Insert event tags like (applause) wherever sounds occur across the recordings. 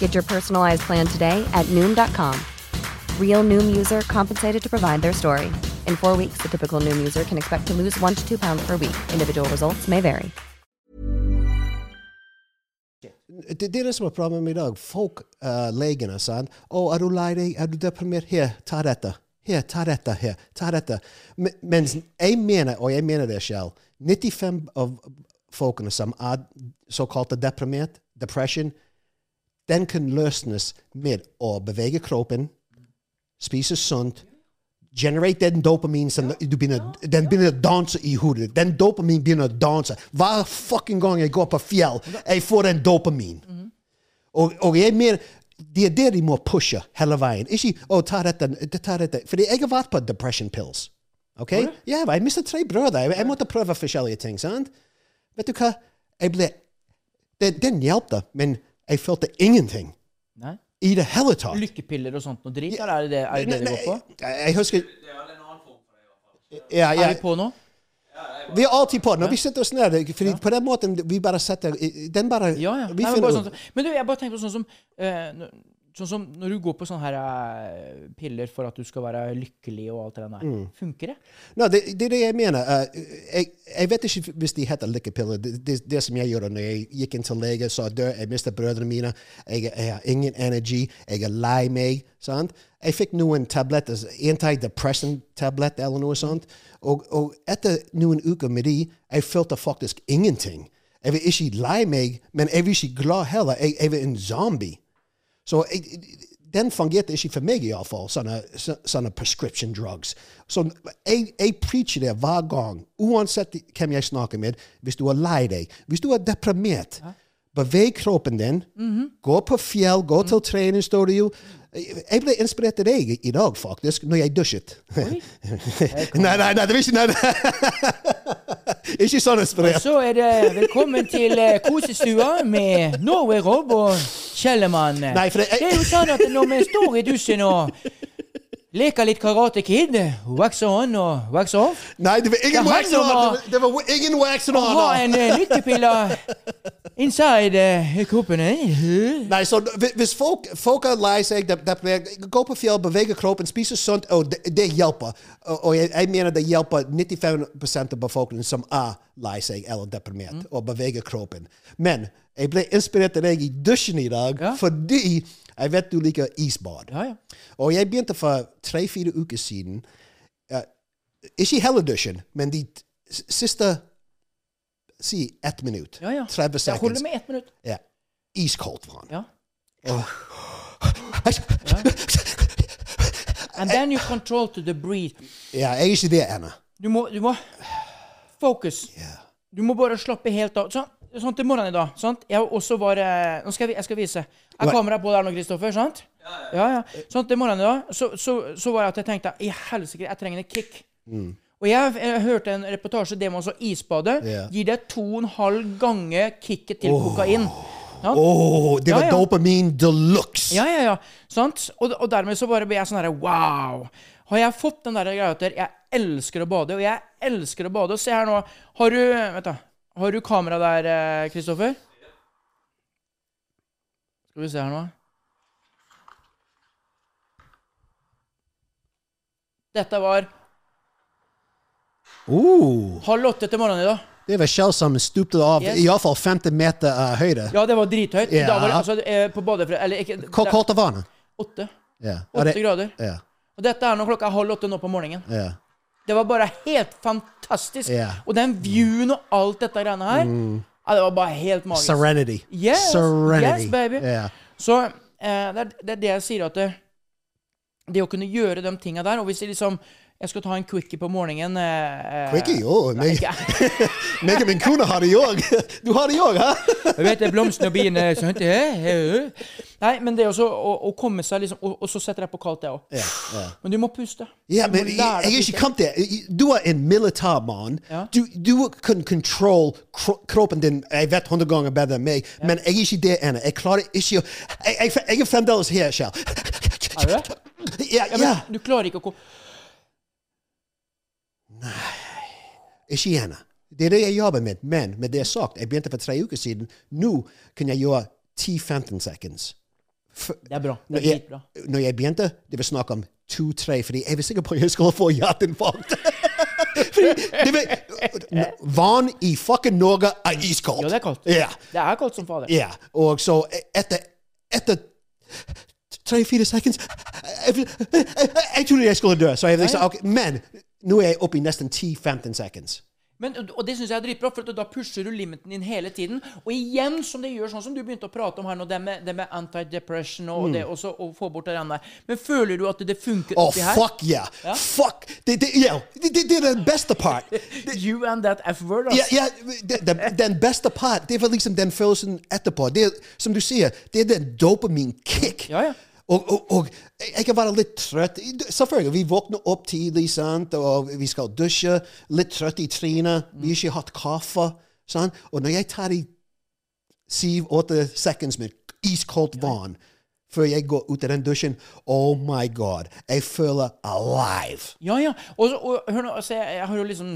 Get your personalized plan today at Noom.com. Real Noom user compensated to provide their story. In four weeks, the typical Noom user can expect to lose one to two pounds per week. Individual results may vary. Det, er det som er problemet med i dag. Folk, uh, legene, sant. 'Å, er du lei deg? Er du deprimert? Her, ta dette.' Her, ta dette. Her, ta dette. Men, mens jeg mener, og jeg mener det selv, 95 av folkene som er såkalte deprimert, depression, den kan løsnes med å bevege kroppen, spise sunt, generate den dopamin som du begynner, den begynner å danse i hodet. Den dopamin begynner å danse. Hver fucking gang jeg går på fjell, jeg får den dopamin. Og, og jeg mener, det er det de må pushe hele veien. Ikke å, ta dette, ta dette. Fordi jeg har vært på depression pills. Ok? Ja, jeg mistet tre brødre. Jeg, jeg måtte prøve forskjellige ting. sant? Vet du hva? Jeg ble, den, den hjelpte, men jeg følte ingenting. Nei? I det hele tatt. Lykkepiller og sånt noe drit? Eller er det det, er det, det det går på? Jeg, jeg husker ja, ja, Er vi på nå? Vi er alltid på når vi sitter oss ned. Fordi på den måten vi bare setter Den bare Ja, ja. Vi Nei, men, finner bare sånn, men du, jeg bare tenker på sånn som eh, n- Sånn som når du går på sånne her eh, piller for at du skal være lykkelig og alt det der. Mm. Funker det? No, det, det er det jeg mener. Uh, jeg, jeg vet ikke hvis de heter lykkepiller. Det, det, det som jeg gjorde når jeg gikk inn til lege, sa dø, jeg mistet brødrene mine, jeg, jeg har ingen energi, jeg er lei meg. Sant? Jeg fikk noen tabletter, antidepressant-tablett eller noe sånt. Og, og etter noen uker med de, jeg følte faktisk ingenting. Jeg var ikke lei meg, men jeg var ikke glad heller. Jeg, jeg var en zombie. Så jeg, den fungerte ikke for meg, iallfall, sånne, så- sånne prescription drugs. Så jeg, jeg preacher det hver gang, uansett hvem jeg snakker med. Hvis du er lei deg, hvis du er deprimert, beveg kroppen din. Gå på fjell, gå til treningsstudio. Jeg ble inspirert av deg i dag, faktisk, når jeg dusjet. (laughs) nei, nei, nei, det var ikke nei, nei. (laughs) Ikke sånn inspirert. Og Så er det velkommen til eh, kosestua med Norway Rob og Kjellermann. Nei, det- det er jo sånn at når vi står i dusjen og leker litt Karate Kid, wax on og wax off Nei, det var ingen wax on! Det var, det var ingen wax on! Å ha en eh, lykkepille inside uh, kroppen. eh. Nei, så hvis- folk, folk er lei seg, de, de, gå på fjell, bevege kroppen, spise sunt, og det, det hjelper. Og, og jeg, jeg mener det hjelper 95 av befolkningen som er lei seg eller deprimert, å bevege kroppen. Men jeg ble inspirert av deg i dusjen i dag Ja. fordi jeg vet du liker isbad. Ja, ja. Og jeg begynte for tre-fire uker siden. Uh, ikke hele dusjen, men de siste Si ett minutt. Ja, ja. 30 Jeg holder med ett minutt. Ja. Iskoldt vann. Ja. And then you control to the breathe. Ja, jeg er ikke det ennå. Du må, du må Focus. Du må bare slappe helt av. Sånn, sånn til morgenen i dag. Sant? Jeg også var Nå skal jeg, vi- jeg skal vise. Er kameraet på der nå, Kristoffer? Sant? Ja, ja. Sånn til morgenen i dag, så, så, så var det at jeg tenkte I helsike, jeg trenger en kick. Og jeg, jeg hørte en reportasje det med isbade. Yeah. Gir deg to og en halv gange kicket til kokain. Ja. Åh, det var Ja, ja. dopamin de luxe. Ja, ja, ja. Sant? Og, og dermed så bare ble jeg sånn herre Wow! Har jeg fått den der greia der jeg elsker å bade, og jeg elsker å bade. Se her nå. Har du Vet du, har du kamera der, eh, Kristoffer? Skal vi se her nå. Dette var Uh, halv åtte til morgenen i dag. det var Kjell som stupte av Yes. iallfall 50 meter uh, høyde. Ja, det var drithøyt. Yeah. Da var det altså eh, på badefri, Eller ikke Hvor kaldt var det? Åtte. Åtte det- grader. Yeah. Og dette er nå klokka halv åtte nå på morgenen. Yeah. Det var bare helt fantastisk. Og den viewen og alt dette greiene her ja, Det var bare helt magisk. Serenity. Yes, Serenity. yes, baby. Ja. Så eh, det, er, det er det jeg sier, at det, det å kunne gjøre de tinga der Og hvis jeg liksom jeg skal ta en quickie på morgenen eh, eh, Quickie? Jo, meg, (laughs) meg og min kone har det òg. (laughs) Du har det òg, hæ? Jeg vet det blomstene og biene (laughs) eh. Nei, men det også å, å komme seg liksom Og, og så setter jeg på kaldt, jeg òg. Ja, ja. Men du må puste. Ja, Du men jeg, jeg er ikke kommet der. Du er en militærmann. Ja. Du, du kan kontrollere kroppen din jeg vet hundre ganger bedre enn meg, men jeg er ikke det ennå. Jeg klarer ikke å Jeg, jeg, jeg er fremdeles her, Kjell. Er du det? Ja, Ja. Du klarer ikke å Nei Ikke gjerne. Det er det jeg jobber med. Men med det sagt, jeg begynte for tre uker siden. Nå kan jeg gjøre 10-15 seconds. For, Det er bra. Det når er jeg, bra. når jeg begynte, det var snakk om to-tre, fordi jeg var sikker på at jeg skulle få hjerteinfarkt. (laughs) Vann i fucking Norge er iskaldt. Ja, det er kaldt. Yeah. Det er kaldt som fader. ja. Og så etter, etter tre-fire sekunder jeg, trodde jeg skulle dø. Så jeg liksom, okay, Men nå er jeg oppe i nesten 10-15 sekunder. Men, og det syns jeg er dritbra, for da pusher du limiten din hele tiden. Og igjen, som det gjør sånn som du begynte å prate om her nå, det med, det med antidepression og det også, å få bort det der. Men føler du at det funker Oh, oppi her? fuck yeah. Fuck. Ja, det, det, er den beste part. You and that F-word, Ja, Yeah, det- den beste part, det var liksom den følelsen etterpå. Er, som du sier, det er den dopamin-kick. Ja, ja. Og, og, og jeg kan være litt trøtt. Selvfølgelig, vi våkner opp tidlig, sant? og vi skal dusje. Litt trøtt i trynet. Vi har ikke hatt kaffe. Sant? Og når jeg tar i syv-åtte sekunder med iskoldt vann før jeg går ut av den dusjen, oh my god, jeg føler alive. Ja, ja. Og, og hør nå, altså, jeg, jeg har jo liksom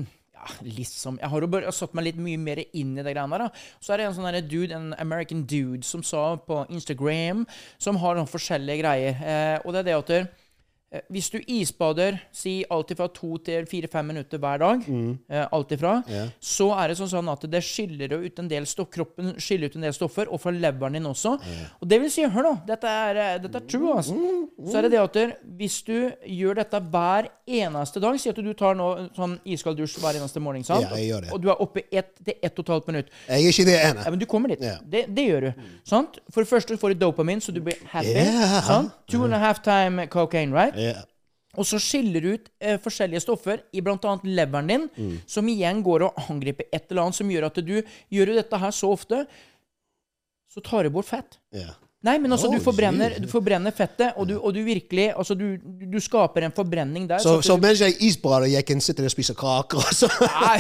liksom Jeg har jo bare satt meg litt mye mer inn i det greiene der. da. Så er det en sånn dude, en American dude som sa på Instagram, som har noen forskjellige greier. Eh, og det er det at hvis du isbader si alltid fra to til fire-fem minutter hver dag, eh, alt ifra, så er det sånn, sånn at det skiller ut en del stoff, kroppen skiller ut en del stoffer, og fra leveren din også. Og det vil si, hør nå, dette er, eh, dette er true, altså. Så er det det at hvis du gjør dette hver eneste dag, si at du tar nå sånn iskald dusj hver eneste morgen, sant? Ja, jeg gjør det. Og du er oppe ett til ett og et halvt minutt. Jeg er ikke det ene. Ja, men du kommer dit. Det, det gjør du. Sant? For det første får du dopamin, så du blir happy. Yeah. Sant? Two and a half time cocaine, right? Og så skiller du ut eh, forskjellige stoffer i bl.a. leveren din, Mm. som igjen går og angriper et eller annet som gjør at du gjør du dette her så ofte, så tar du bort fett. Yeah. Nei, men altså, Oh, du, forbrenner, du forbrenner fettet, og du, og du virkelig Altså, du, du skaper en forbrenning der. Så, så, så mens jeg isbader, jeg kan sitte og spise kaker. og så- Nei.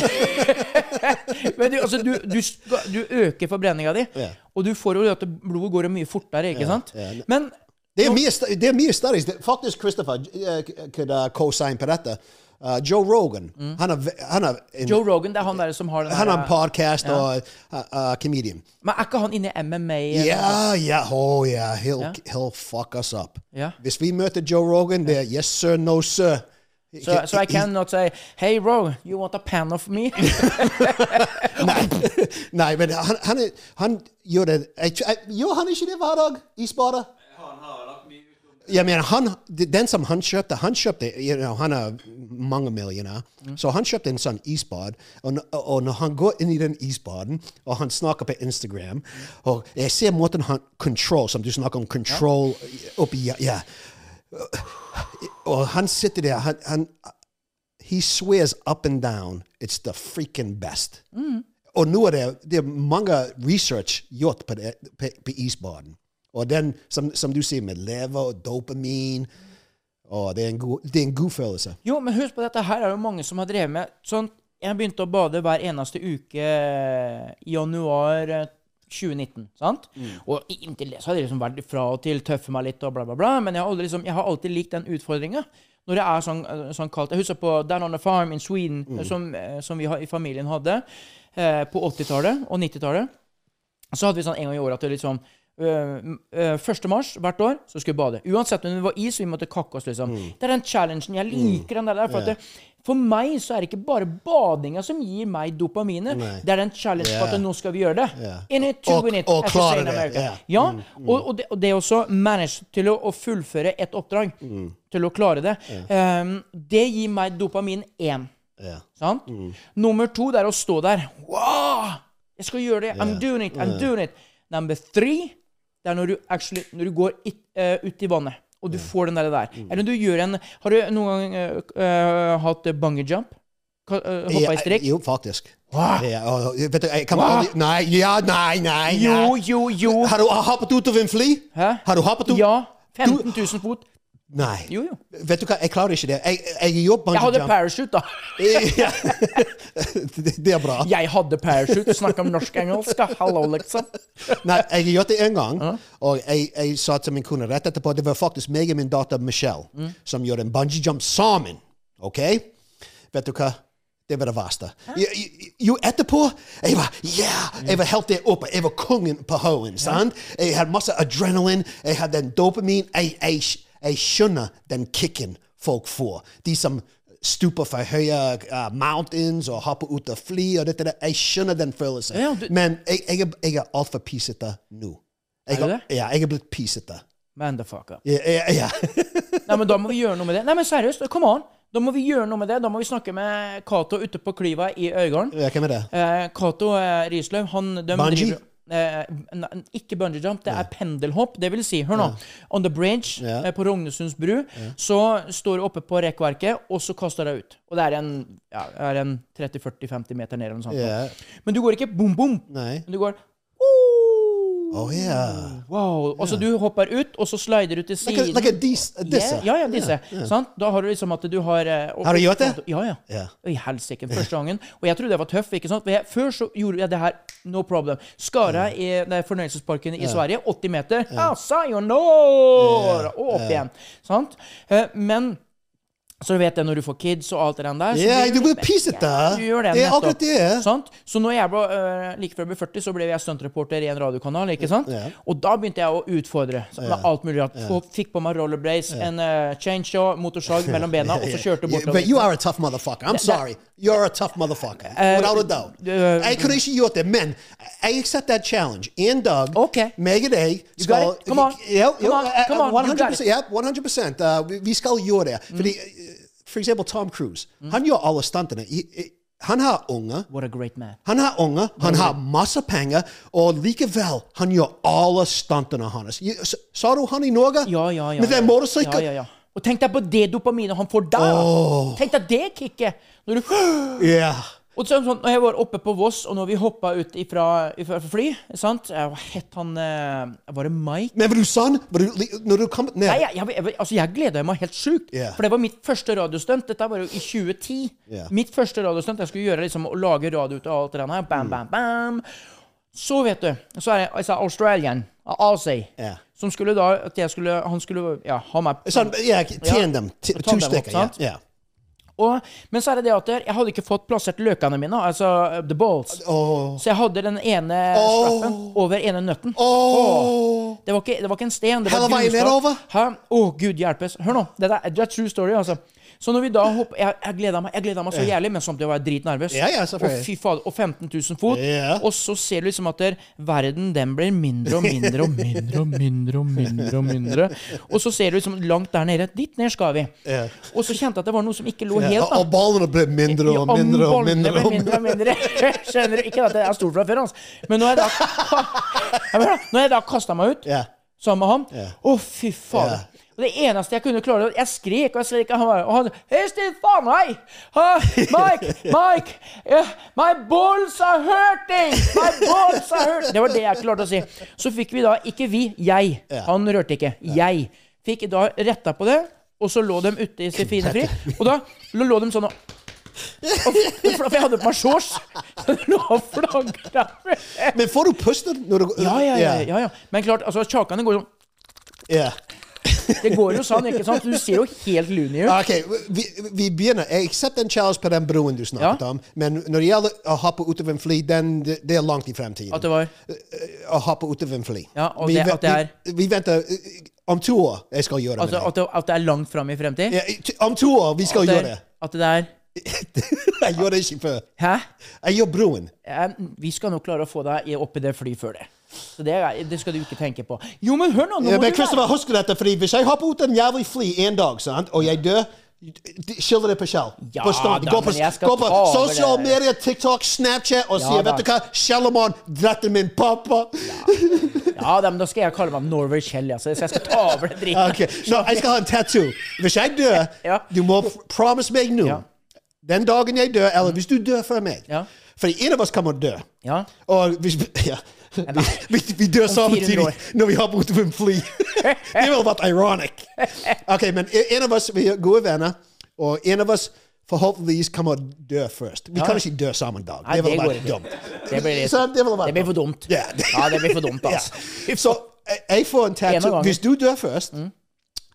(laughs) Men du, altså, du, øker forbrenninga di, yeah. og du får jo at blodet går mye fortere, ikke sant? ja. Men St- det er mye studies. Faktisk, Christopher uh, could uh, co-sign på dette. Uh, Joe Rogan, han er, han er en, Joe Rogan, det er han der som har den han har en podcast og uh, uh, comedian. Men er ikke han inne i MMA? Ja, ja, oh ja, he'll, yeah. he'll fuck us up. Yeah. Hvis vi møter Joe Rogan, det er yes sir, no sir. So, so I cannot say, hey, Ro, you want a pan of me? (laughs) Nei, (laughs) nei men han, han, han gjør det jeg, jeg, Gjør han ikke det hver dag? Isbader? Ja, men han, den som han kjøpte Han kjøpte, you know, han er mange millioner, så han kjøpte en sånn isbad. Og, n- og når han går inn i den isbaden, og han snakker på Instagram Og jeg ser måten han Control, som du snakker om, control oppi Ja. Og han sitter der han, han, He swears up and down it's the freaking best. Og nå er det, det er mange research gjort på, det, på, på isbaden. Og den, som, som du sier, med lever og dopamin og det, er en god, det er en god følelse. Jo, men husk på dette her er det mange som har drevet med sånn Jeg begynte å bade hver eneste uke i januar eh, 2019, sant? Og inntil det så hadde jeg liksom vært fra og til tøffe meg litt og bla, bla, bla. Men jeg har, aldri, liksom, jeg har alltid likt den utfordringa. Når det er sånn, eh, sånn kaldt Jeg husker på Down on the Farm in Sweden, mm. som, eh, som vi i familien hadde eh, på 80-tallet og 90-tallet. Så hadde vi sånn en gang i året at det liksom øh, 1. mars hvert år så skulle vi bade. Uansett om det var is, vi måtte kakke oss, liksom. Mm. Det er den challengen. Jeg liker den der. For, at det, for meg så er det ikke bare badinga som gir meg dopaminet. Det er den challenge på at nå skal vi gjøre det. Yeah. In it, two Og- win it, og klare det, Yeah. ja. mm. og, og, det, og det også manage til å, å fullføre et oppdrag. Til å klare det. Um, det gir meg dopamin én. Sant? Nummer to det er å stå der. Wow! Jeg skal gjøre det. I'm doing it. I'm doing it. Number three det er når du, actually, når du går it, uh, ut i vannet, og du får den der. der. Eller du gjør en Har du noen gang uh, uh, hatt bungee jump? Hoppa i strekk? Jo, faktisk. Ja, og, vet du, jeg kan aldri Nei, ja, nei, nei. Jo, nei. jo, jo. Har du hoppet ut av en fly? Hæ? Har du hoppet ut? Ja. 15 000 fot. Nei. Jo, jo. Vet du hva, jeg klarer ikke det. Jeg, jeg bungee Jeg hadde parachute, da. (laughs) Det, det er bra. Jeg hadde parachute. Snakk om norsk-engelsk. Hallo, liksom. Nei, jeg har gjort det en gang, og jeg, jeg sa til min kone rett etterpå Det var faktisk meg og min datter Michelle som gjorde en bungee jump sammen. OK? Vet du hva? Det var det verste. Jo, etterpå Jeg var yeah! Jeg var helt der oppe. Jeg var kongen på Hoen. sant? Jeg hadde masse adrenalin. Jeg hadde den dopamin. Jeg, jeg, jeg skjønner den kicken folk får. De som stuper for høye uh, mountains og hopper ut av fly og dette der. Jeg skjønner den følelsen. Ja, du- Men jeg, jeg, jeg er altfor pisete nå. Jeg, Er du det? Ja, jeg er blitt pisete. Man the fuck up. Ja, ja, ja. (laughs) Nei, men Da må vi gjøre noe med det. Nei, men seriøst, come on! Da må vi gjøre noe med det. Da må vi snakke med Cato ute på Klyva i Øygarden. ja hvem er det? Eh, Cato eh, Risløv, han Bungee? driver eh, ikke bungee jump, det er pendelhopp. Det vil si, hør nå. On the bridge eh, på Rognesunds bru, så står du oppe på rekkverket, og så kaster du deg ut. Og det er en, ja, er en 30-40-50 meter ned eller noe sånt. Men du går ikke bom, bom. Nei. Du går Å yeah. Wow. Og så du hopper ut, og så slider du til siden. like like dis, disse. Ja, ja, disse. Sant? Da har du liksom at du har eh, og- Har du gjort det? Ja, ja. Yeah. I helsike, (laughs) første gangen. Og jeg trodde jeg var tøff. ikke sant? Jeg, Før så gjorde jeg det her no problem. Skara i fornøyelsesparken i Sverige, 80 meter. Ja. sayonara! Og opp igjen. Sant? Eh, Men så du vet det når du får kids og alt det der så Ja, blir du blir pisete. Du gjør det, Det er akkurat det. Sant? Så når jeg ble, uh, like før jeg ble 40, så ble jeg stuntreporter i en radiokanal. ikke sant? Yeah. Og da begynte jeg å utfordre så med alt mulig. rart. Få- Fikk på meg rollerblades, en uh, chainsaw, motorsag mellom (laughs) bena, og så kjørte Yeah, bortover. But you are a tough motherfucker. I'm sorry. You're a tough motherfucker. Without a doubt. uh, jeg kunne ikke gjort det, men jeg accept that challenge. En dag, okay. meg og deg skal? Come on. Come on. Come on. 100%. yep, 100%. Uh, vi, skal gjøre det. Fordi, uh, for eksempel Tom Cruise. Han gjør alle stuntene. Han har unger. What a great man. Han har unger, han har masse penger, og likevel han gjør alle stuntene hans. Sa du han i Norge? Ja, ja, ja. Med den motorsykkelen? Ja, ja, ja. Og tenk deg på det dopaminet han får da! Oh. Tenk deg det kicket! Når du (gasps) Ja. Og så, sånn, når jeg var oppe på Voss, og når vi hoppa ut ifra, ifra fly sant? Jeg het han eh, Var det Mike? Men var du? Var du, når du kom ned Nei, jeg, jeg, jeg, altså jeg gleda meg helt sjukt. Yeah. For det var mitt første radiostunt. Dette var jo i 2010. Yeah. Mitt første radiostunt. Jeg skulle gjøre liksom å lage radio ut av alt det der. Bam, bam, bam. Så, vet du, så er det altså, Australian, Aussie, Yeah. som skulle da at jeg skulle, Han skulle ja, ha meg Sånn, ja, To. Ja. sant? ja. Og, men så er det det at jeg hadde ikke fått plassert løkene mine, altså uh, the balls. Oh. Så jeg hadde den ene Åh. strappen over ene nøtten. Oh. Det var ikke, det var ikke en sten. Det var Hele veien nedover? Å, gud hjelpes. Hør nå. Det er, det er true story, altså. Så når vi da hopper Jeg, jeg gleda meg, jeg gleda meg så jævlig, men samtidig var jeg dritnervøs. Ja, ja, og fy fader. Og 15 000 fot. Ja. Og så ser du liksom at der, verden den blir mindre og mindre og mindre og mindre og mindre. Og mindre Og så ser du liksom langt der nede. Dit ned skal vi. Ja. Og så kjente jeg at det var noe som ikke lå Ja, helt, da. og ballene ble mindre og mindre og mindre. Og mindre og mindre. (laughs) Skjønner du? Ikke at jeg er stor fra før, altså. Men når jeg da. (laughs) Når jeg da kasta meg ut Ja. sammen med han. Å, fy fader. Og det eneste jeg kunne klare Jeg skrek og jeg skrek. Og han og han, Hei, Steve, faen meg! Mike! (laughs) Mike! Yeah, my balls are hurting! My balls are hurting! Det var det jeg klarte å si. Så fikk vi da Ikke vi, jeg. Han rørte ikke. Jeg. Fikk da retta på det, og så lå de ute i sin fine fri. Og da lå de sånn og for, jeg hadde på meg shorts. Men får du puste når du Ja, ja, ja, ja, ja. Men klart, altså, kjakene går sånn Ja. Det går jo sånn, ikke sant? Du ser jo helt loony ut. Ok, vi, vi begynner. Aksepterer en challenge på den broen du snakket Ja. om, men når det gjelder å hoppe utover en fly, den, det, det er langt i fremtiden. At det var Å hoppe utover en fly. Ja, og vi, det- at det er- vi, vi venter eh, om to år jeg skal gjøre altså, det, at det er langt fram i fremtid? Ja, om to år vi skal At gjøre det, det. at det er (laughs) jeg gjør det ikke før. Hæ? Jeg gjør broen. Ja, Vi skal nok klare å få deg opp i det fly før det. Så det, er- det skal du ikke tenke på. Jo, men hør nå! nå Ja, men Christopher, være- husk dette, fordi hvis jeg hopper ut en jævlig fly en dag, sant, og jeg dør Skylder det på Kjell. Ja da, gå på, gå på det. media, TikTok, Snapchat og Ja si. Vet du hva, Kjellermann drepte min pappa. Ja, da, men da skal jeg kalle meg Norway Kjell, ja, så jeg skal ta over det dritten. Ok, Nå, jeg skal ha en tattoo. Hvis jeg dør, (laughs) Ja. du må promise meg nå Ja. Den dagen jeg dør, eller hvis du dør før meg Ja. For en av oss kommer å dø. Ja. Og hvis (laughs) ja. Vi, vi, dør samtidig 400 når vi hopper ut av en fly. (laughs) det ville vært ironic. Ok, men en av oss vi er gode venner, og en av oss forhåpentligvis kommer dø først. Vi kan ikke dø samme dag. Det ville vært dumt. Det blir, Så det blir for dumt. Ja. Det blir for dumt, Ja. altså. (laughs) Så jeg- jeg får en tattoo. Hvis du dør først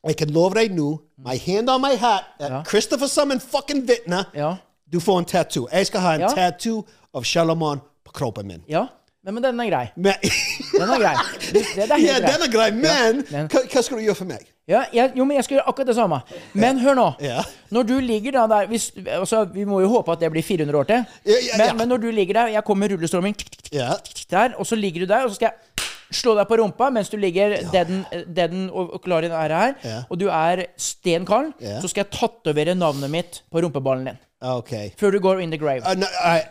Jeg kan love deg nå, my hand on my hat, at Ja. Christopher som en fucking vitne, Ja. du får en tattoo. Jeg skal ha en Ja. tattoo av Shalomon på kroppen min. ja. Men, men den er grei. Men, Den er grei. Det, det er helt ja, grei. den er grei, men den- hva, hva skal du gjøre for meg? Ja, jeg, jo, men jeg skal gjøre akkurat det samme. Men hør nå. Ja. Når du ligger da der hvis, altså, Vi må jo håpe at det blir 400 år til. Ja, ja, men, ja. men når du ligger der Jeg kommer med rullestolmen Ja. der, og så ligger du der, og så skal jeg slå deg på rumpa mens du ligger deaden, deaden og, og klar i det her, Ja. og du er sten kald, Ja. så skal jeg tatovere navnet mitt på rumpeballen din. Ok. Før du går in the grave. Uh, nei, I...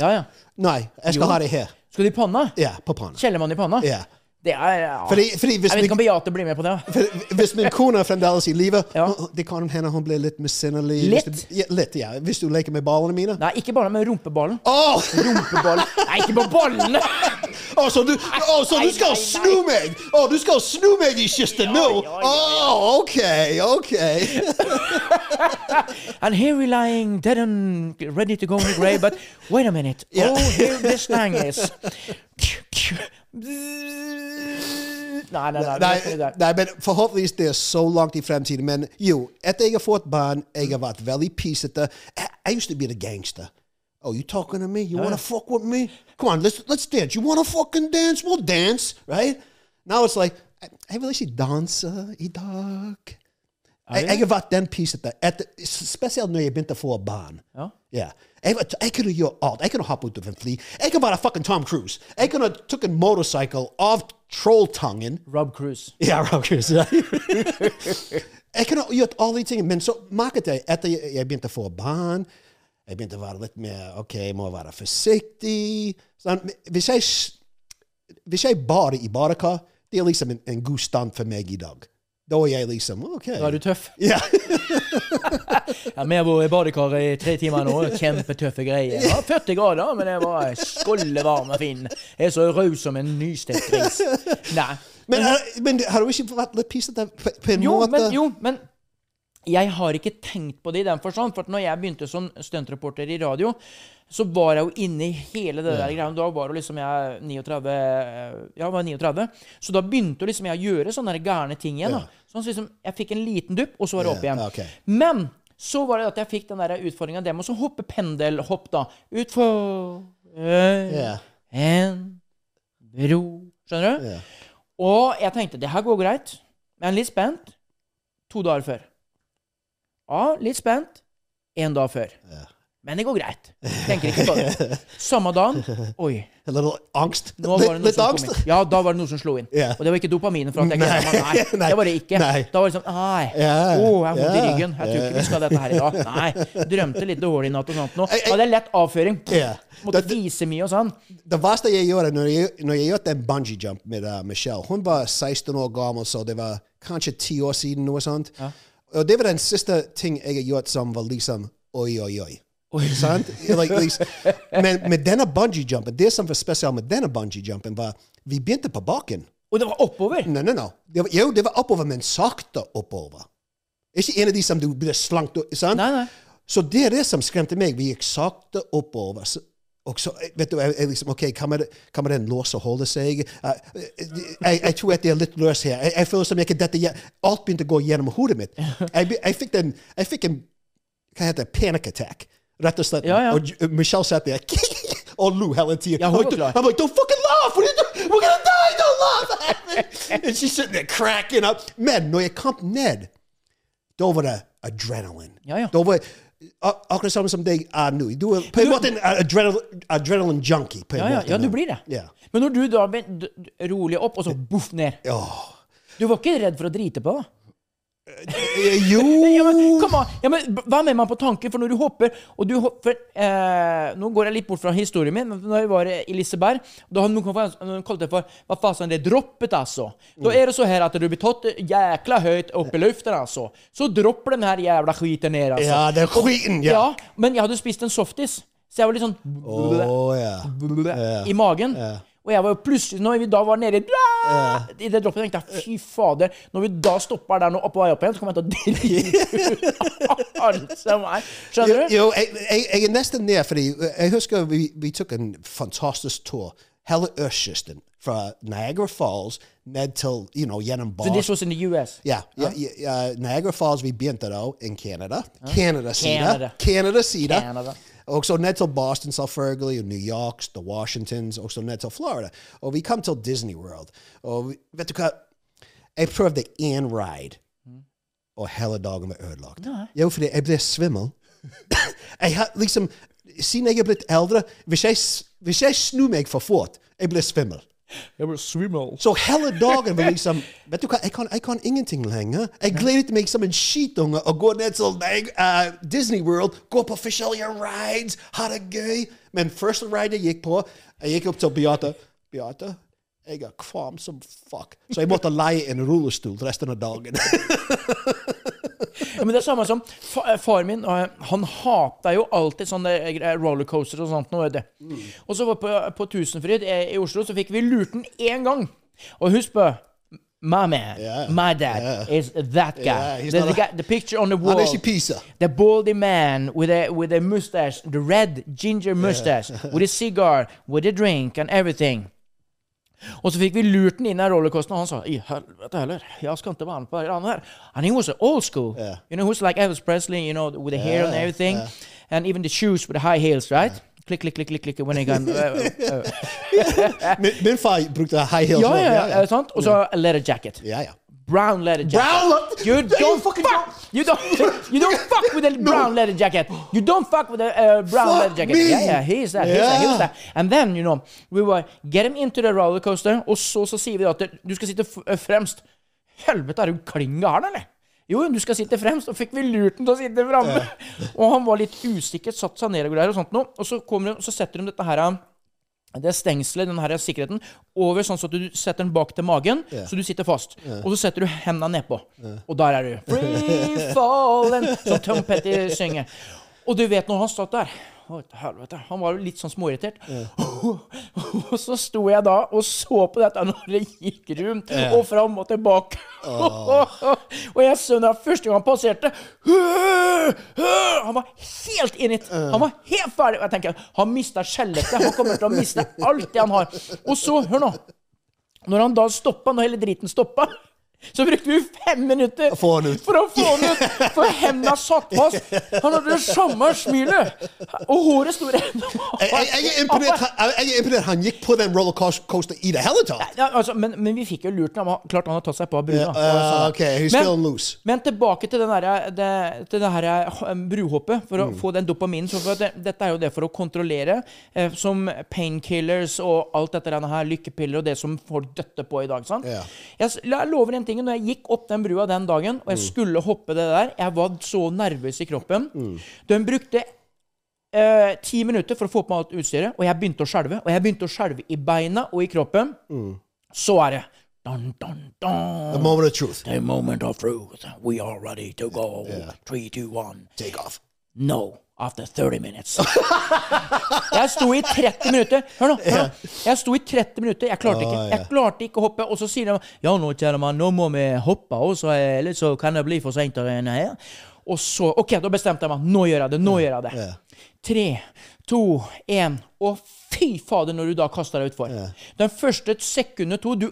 Ja, ja. nei, jeg skal Jo. ha det her. Skal du i panna? Ja, på panna. Kjellermann i panna? Ja. Det er ja. Fordi, fordi hvis, Jeg vet ikke om Beate blir med på det. for- hvis min kone er fremdeles i live, Ja. det kan hende hun blir litt misunnelig. Litt? Hvis du- Ja, litt, ja. Hvis du leker med ballene mine. Nei, ikke ballene, men rumpeballen. Oh! Rumpeballen Nei, ikke på ballene! Åh, så du, oh, så Nei, du skal nei, snu meg? Åh, du skal snu meg i kisten nå? ja, ja, ok, ok. (laughs) And here we lying dead and ready to go in the grave, but wait a minute. (laughs) Yeah. Oh, here this thing is. (laughs) Nei, nei, nei. Nei, nei, nei, men forhåpentligvis det er så langt i fremtiden. Men jo, etter jeg har fått barn, jeg har vært veldig pysete. I used to be the gangster. Oh, you talking to me? You want to fuck with me? Come on, let's let's dance. You want to fucking dance? We'll dance, right? Now it's like, I, jeg vil ikke danse i dag. Jeg, jeg har vært den pysete. spesielt når jeg begynte å få barn. Ja. Yeah. Jeg, jeg kunne gjøre alt. Jeg kunne hoppe ut av en fly. Jeg kunne være fucking Tom Cruise. Jeg kunne tatt en motorcycle av trolltangen Rob Cruise. ja, yeah, Rob Cruise. (laughs) jeg kunne gjort alle de tingene, men så merket jeg etter jeg, begynte å få barn Jeg begynte å være litt mer OK, jeg må være forsiktig. Sånn, hvis, jeg, hvis jeg bader i badekar, det er liksom en, en god stand for meg i dag. Da er jeg liksom OK. Da er du tøff. (laughs) Ja. (laughs) Ja, Vi har vært i badekar i tre timer nå. Kjempetøffe greier. Ja, 40 grader, men det var skållevarm og fin. Jeg er så raus som en nystekt gris. (laughs) Nei. Men, er- men har du ikke vært litt pisete på, på en Jo, måte? men, jo, men jeg har ikke tenkt på det i den forstand. For når jeg begynte som stuntreporter i radio, så var jeg jo inne i hele det der greia. Da var liksom jeg 39 eh, Ja, var 39. Så da begynte liksom jeg å gjøre sånne gærne ting igjen. da. Sånn så liksom, Jeg fikk en liten dupp, og så var det opp igjen. Men så var det at jeg fikk den der utfordringa det med å hoppe pendelhopp, da. Utfor Ja. en bro Skjønner du? Og jeg tenkte det her går greit, men litt spent to dager før. Ja, litt spent en dag før. Men det går greit. Tenker ikke på det. (laughs) Samme dagen Oi. Litt angst? Litt, litt angst? Ja, da var det noe som slo inn. Yeah. Og det var ikke dopaminen. For at jeg Nei. nei, det var det ikke. Nei. Da var det sånn Nei. yeah. Å, jeg har vondt i ryggen. Jeg tror ikke vi skal dette her i dag. (laughs) Nei. Drømte litt dårlig i natt og sånt nå. hadde jeg- lett avføring. Ja. Måtte Det- vise mye og sånn. Det verste jeg gjorde når jeg, når jeg gjorde en bungee jump med uh, Michelle Hun var 16 år gammel, så det var kanskje 10 år siden. noe sånt. Og det var den siste ting jeg har gjort som var liksom oi, oi, oi. Sant? Like, liksom, men med denne bungee jumpen, det som var spesielt med denne bungee jumpen, var vi begynte på baken. Og det var oppover. Nei, nei, nei. Det var, jo, det var oppover, men sakte oppover. Ikke en av de som du blir slankt sant? Nei, nei. Så det er det som skremte meg. Vi gikk sakte oppover. Og så, vet du, jeg, jeg liksom, ok, man, kan den låse holde seg? Uh, jeg, jeg tror at det er litt løs her. Jeg, jeg føler som jeg dette, alt begynte å gå gjennom hodet mitt. (laughs) Jeg, jeg fikk en, fikk en, hva heter det, panic attack. Rett og slett. Ja, ja. Og Michelle satt der (laughs) og lo hele tiden. Ja, hun var klar. I'm like, don't fucking laugh! We're gonna die! Don't laugh! (laughs) And she's sitting there cracking up. Men når jeg kom ned, da var det adrenalin. Ja, ja. Da var akkurat samme som deg er nå. Du er på en måte en adrenal adrenaline junkie. På en Ja, ja, måte ja, du blir det. Ja. Men når du da rolig opp, og så boff ned. Du var ikke redd for å drite på? da? Jo Ja, men, kom. Ja, men Hva med meg på tanken? For når du hopper og du hopper eh, Nå går jeg litt bort fra historien min, Da jeg var i Liseberg Da har noen kalt det for Hva fasen, det droppet, altså. Da er det så her at du blir tatt jækla høyt opp i luften, altså. Så dropper den her jævla skiten ned, altså. Ja, er skiten, ja. Ja, men jeg hadde spist en softis, så jeg var litt sånn oh, ja. i magen. Og jeg var jo plutselig, når vi da var nede i det droppet, tenkte jeg fy fader. Når vi da stopper der nå og på vei opp igjen, så kommer jeg til å drite ut (laughs) alt som er. Skjønner du? Jo, jeg, er nesten ned, fordi jeg husker vi, vi tok en fantastisk tur. Hele østkysten. Fra Niagara Falls ned til you know, gjennom So Så this was in the US. Ja, Yeah, yeah, ja, Niagara Falls vi begynte da, i Canada. Canada-sida. Canada. Canada-sida. Canada. Og så ned til Boston, selvfølgelig, og New York, The Washingtons, også ned til Florida. Og vi kom til Disney World. Og vi, vet du hva? Jeg prøvde én ride, og hele dagen var ødelagt. Jo, fordi jeg ble svimmel. (coughs) jeg har liksom, Siden jeg er blitt eldre, hvis jeg, hvis jeg snur meg for fort, jeg blir svimmel. Jeg ble svimmel. Så hele dagen var liksom Vet du hva, jeg kan, jeg kan ingenting lenger. Jeg gledet meg som en skitunge å gå ned til uh, Disney World, gå på forskjellige rides, ha det gøy. Men første ride jeg gikk på, jeg gikk opp til Beate. Beate, jeg er kvam som fuck. Så jeg måtte leie en rullestol resten av dagen. (laughs) Men det er samme som fa far min. eh, Han hata jo alltid sånne rollercoaster og sånt. Noe, det. du. Og så var på, på Tusenfryd i, Oslo, så fikk vi lurt den én gang. Og husk på My man, Yeah. my dad, is that guy. Yeah, he's the, the, a- guy. the picture on the wall. The baldy man with a with a mustache, the red ginger mustache, with a cigar, with a drink and everything. Og så fikk vi lurt den inn i rollercoasteren, og han sa i helvete heller, jeg skal ikke være med på det her. And he was old school. Yeah. You know, he was like Elvis Presley, you know, with the hair and everything. And even the shoes with the high heels, right? Yeah. Klikk, klikk, click, klikk. klikk, when I can, Uh, uh, (laughs) Min, min far brukte high heels. ja, også. ja, ja, sant? Og så leather jacket. ja, ja. Brown leather jacket. Brown le- You (laughs) Yeah, don't fucking fuck. You don't. (laughs) You don't fuck with a brown leather jacket. You don't fuck with a uh, brown Fuck leather jacket. me. Yeah, yeah. He is that. He is that. He was that. And then you know we were get him into the roller coaster, og så så sier vi at du skal sitte eh, fremst. Helvete, er du kling gæren, eller? Jo, du skal sitte fremst. Og fikk vi lurt ham til å sitte framme. (laughs) Og han var litt usikker, satte seg ned og greier og sånt noe. Og så kommer så setter de dette her det stengselet, den her sikkerheten, over sånn så at du setter den bak til magen, så du sitter fast. Og så setter du hendene nedpå. Og der er du. Free (laughs) fallen, som Tom Petty synger. Og du vet når han satt der å, helvete. Han var jo litt sånn småirritert. (laughs) Og så sto jeg da og så på dette (laughs) når det gikk rundt og fram og tilbake. (laughs) og jeg så da første gang han passerte Han var helt innit. Han var helt ferdig. Og jeg tenker, han mista skjelettet. Han kommer til å miste alt det han har. Og så, hør nå. Når han da stoppa, når hele driten stoppa så brukte vi fem minutter få for å få han ut. For hendene satt fast. Han hadde det samme smilet. Og håret sto rett Jeg, jeg, er imponert, han- gikk på den rollercoaster i det hele tatt. Ja, altså, men, men vi fikk jo lurt ham. Klart han har tatt seg på brua. Yeah, sånn. uh, okay, Men- Men tilbake til, den der, det, til det her eh, bruhoppet, for å Mm. få den dopaminen. Det, dette er jo det for å kontrollere, eh, som painkillers og alt dette her, lykkepiller og det som folk døtter på i dag. sant? Yeah. Jeg, jeg lover en ting, når jeg gikk opp den brua den dagen, og jeg Mm. skulle hoppe det der, jeg var så nervøs i kroppen. De brukte eh, ti minutter for å få på meg alt utstyret, og jeg begynte å skjelve. Og jeg begynte å skjelve i beina og i kroppen. Så er det dun, dun, dun. The moment of truth. The moment of truth. We are ready to go. Three, two, one. Take off. No. After 30 minutes. jeg sto i 30 minutter. Hør nå. hør nå. Jeg sto i 30 minutter. Jeg klarte ikke Jeg klarte ikke å hoppe. Og så sier de Ja, nå, kjære mann, nå må vi hoppe, og så, er- så kan det bli for seint. Og så OK, da bestemte jeg meg. Nå gjør jeg det. Nå gjør jeg det. tre, to, én. Og fy fader, når du da kaster deg utfor. Den første sekundet to Du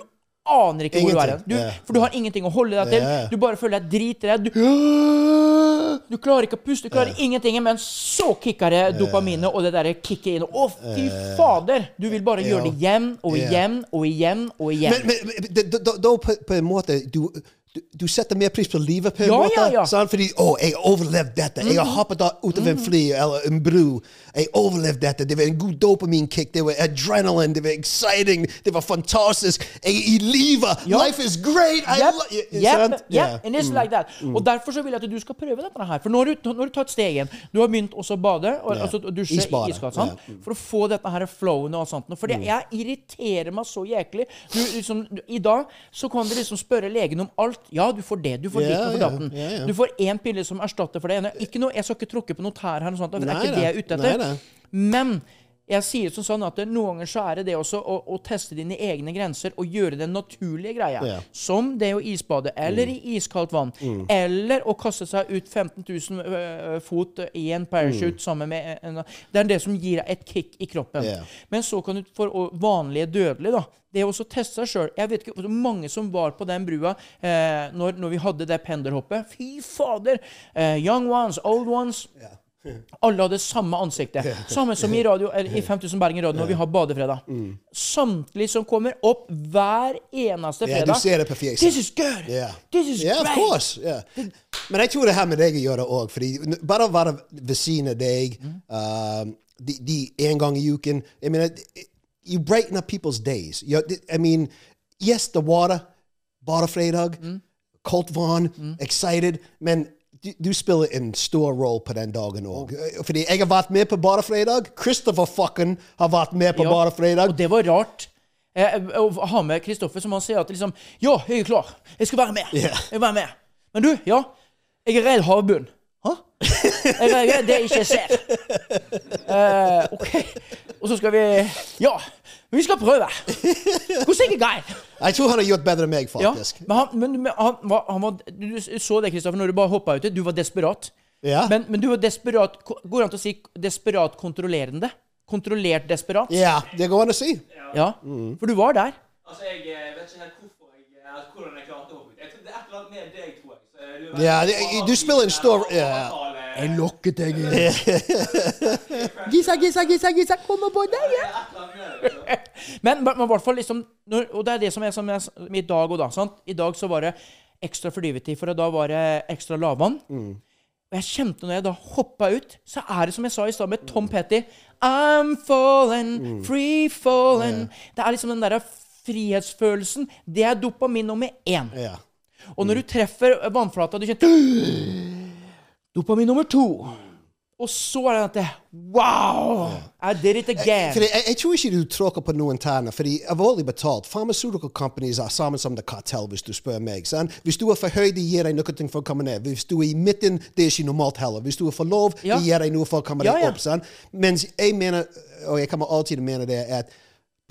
aner ikke hvor du er. Ingenting. Du, yeah. For du har ingenting å holde deg til. Yeah. Du bare føler deg dritredd. Du, (gasps) du klarer ikke å puste, du klarer ingenting. Men så kicker det dopaminet, og det derre kicket inn. Å, fy fader! Du vil bare gjøre det igjen og igjen og igjen og igjen. Men, men, men da- da- da på, på en måte du, du, du setter mer pris på livet på en Ja, måte. ja, ja. Sant? Fordi 'Å, jeg overlevde dette. Jeg har hoppet ut av en fly eller en bro. Jeg overlevde dette. Det var en god dopaminkick. Det var adrenalin. Det var exciting. Det var fantastisk. Jeg er i live. Life is great. Yep, yep, sant? yep, Yeah. and it's like that. Og Derfor så vil jeg at du skal prøve dette her. For nå har du, nå har du tatt stegen. Du har begynt også å bade, og, yeah. altså dusje Isbade, iskaldt. sant? For å få dette her flowen og alt sånt. For jeg irriterer meg så jæklig. Du, liksom, du, I dag så kan du liksom spørre legen om alt. Ja, du får det, du får Ja, ditt for datten. ja, ja. Du får én pille som erstatter for det ene. Ikke noe, jeg skal ikke tråkke på noe tær her, og sånt, det er ikke det jeg er ute nei etter. Men jeg sier som sånn at det, noen ganger så er det det også å, å teste dine egne grenser og gjøre den naturlige greia. Ja. Som det å isbade, eller i iskaldt vann. Eller å kaste seg ut 15 000 øh, fot i en parachute sammen med en Det er det som gir deg et kick i kroppen. Yeah. Men så kan du for vanlige dødelige, da det er også å teste seg sjøl. Jeg vet ikke hvor mange som var på den brua eh, når, når vi hadde det penderhoppet. Fy fader! Eh, young ones, old ones. Alle hadde samme ansiktet. (laughs) Samme som i, radio, i 5000 Bergen Radio når vi har badefredag. Samtlige som kommer opp hver eneste fredag. fredag. du ser det på fjeset. This is good! Yeah. This is Ja, of course. Yeah. Men jeg tror det har med deg å gjøre òg. Bare å være ved siden av deg um, de, de en gang i uken I mean, You brighten up people's days. You, I mean, yes, the water, badefredag, fredag, kaldt vann, excited, men du, du spiller en stor rolle på den dagen òg. Fordi jeg har vært med på bare fredag. Christopher fucking har vært med på Ja, bare fredag. Og det var rart. Eh, å ha med Kristoffer, som han sier at liksom Ja, jeg er klar. Jeg skal være med. Yeah. Jeg skal være med. Men du, ja. Jeg er redd havbunn. Hæ? Jeg er redd det jeg ikke ser. Uh, (laughs) OK. Og så skal vi Ja. Vi skal prøve. Hvordan gikk det? Jeg tror han har gjort bedre enn meg, Ja, faktisk. men han, men, men han, var, han var Du så det, Kristoffer, når du bare hoppa uti. Du var desperat. Ja. Men, men du var desperat Går det an å si desperat kontrollerende? Kontrollert desperat? Ja, det går an å si. Ja. For du var der. Altså, jeg eh, vet ikke helt hvorfor jeg, eh, altså, hvordan jeg klarte å hoppe ut. Jeg tror det er et eller annet med deg, tror jeg. Eh, du, Ja, det- du spiller en stor- ja. Jeg lokket deg inn. Gissa, gissa, gissa, gissa, kommer på deg! Liksom. Men, i hvert fall liksom Og det er det som er som er i dag òg, da. Sant? I dag så var det ekstra flyvetid, for da var det ekstra lavvann. Og jeg kjente når jeg da hoppa ut, så er det som jeg sa i stad med Tom Petty I'm fallen, free fallen. Det er liksom den derre frihetsfølelsen. Det er dopamin nummer én. Ja. Og når du treffer vannflata, du kjenner Dopamin nummer to. Og så er det at Wow! I did it again. Jeg, jeg, jeg tror ikke du tråkker på noen tærne, fordi alvorlig betalt, pharmaceutical companies er sammen som det kartell, hvis du spør meg. sant? Hvis du er for høy, de gir deg noe for å komme ned. Hvis du er i midten, det er ikke normalt heller. Hvis du er for lav, Ja. de gir deg noe for å komme Ja, deg opp. sant? Mens jeg mener, og jeg kommer alltid mene det, at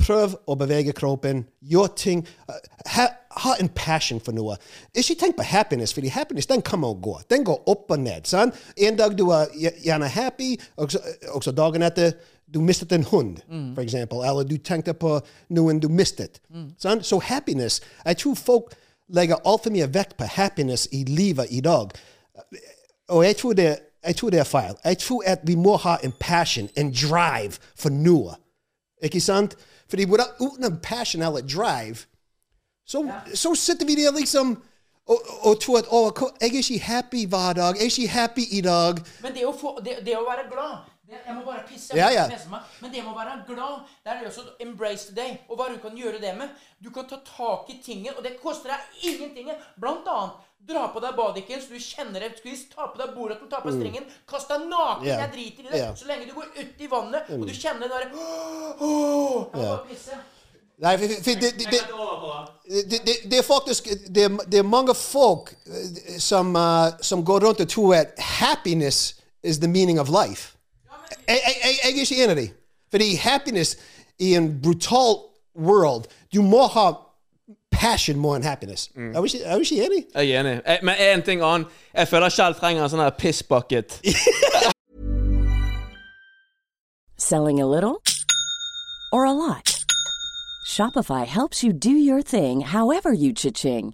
prøv å bevege kroppen, gjør ting. uh, Ha, ha en passion for noe. Ikke tenk på happiness, fordi happiness den kommer og går. Den går opp og ned. sant? En dag du er gjerne happy, og så, og så dagen etter du mistet en hund, for eksempel, eller du tenkte på noen du mistet. sant? Så happiness Jeg tror folk legger altfor mye vekt på happiness i livet i dag. Og jeg tror, det, jeg tror det er feil. Jeg tror at vi må ha en passion, en drive for noe. Ikke sant? Fordi uten en passion eller drive, så, så sitter vi der liksom og, og tror at å, jeg er ikke happy hver dag. Jeg er ikke happy i dag. Men det å, få, det, det å være glad Jeg må bare pisse. Jeg må ja. pisse meg. Men det må være glad, det er det også embrace the day. Og hva du kan gjøre det med. Du kan ta tak i tingen, og det koster deg ingenting. Blant annet dra på deg badikken, så du kjenner et skvis, ta på deg bordet, ta på strengen, kast deg naken, yeah. Jeg driter i det. Ja. Mm. Så lenge du går ut i vannet, og du kjenner det derre oh, Jeg må bare pisse. Nei, for, for det, det, det, det, er faktisk det, er- det er mange folk eh, som, uh, som går rundt og tror at happiness is the meaning of life. Jeg, jeg, jeg, jeg er ikke enig i det. Fordi happiness i en brutal world Du må ha passion more enn happiness. Er vi ikke, er vi ikke enig? Jeg er enig. Jeg, men en ting annen. Jeg føler Kjell trenger en sånn her piss bucket. (laughs) Selling a little or a lot? Shopify helps you do your thing however you cha-ching.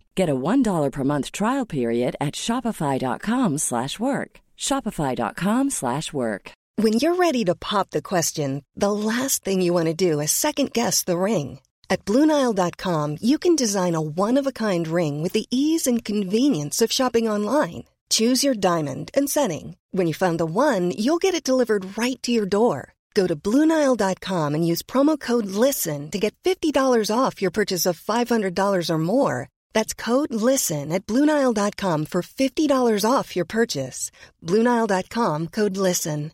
Get a $1 per month trial period at shopify.com/work. slash work. shopify.com/work. slash work. When you're ready to pop the question, the last thing you want to do is second guess the ring. At Bluenile.com, you can design a one of a kind ring with the ease and convenience of shopping online. Choose your diamond and setting. When you find the one, you'll get it delivered right to your door. Go to Bluenile.com and use promo code LISTEN to get $50 off your purchase of $500 or more. That's code LISTEN at Bluenile.com for $50 off your purchase. Bluenile.com code LISTEN.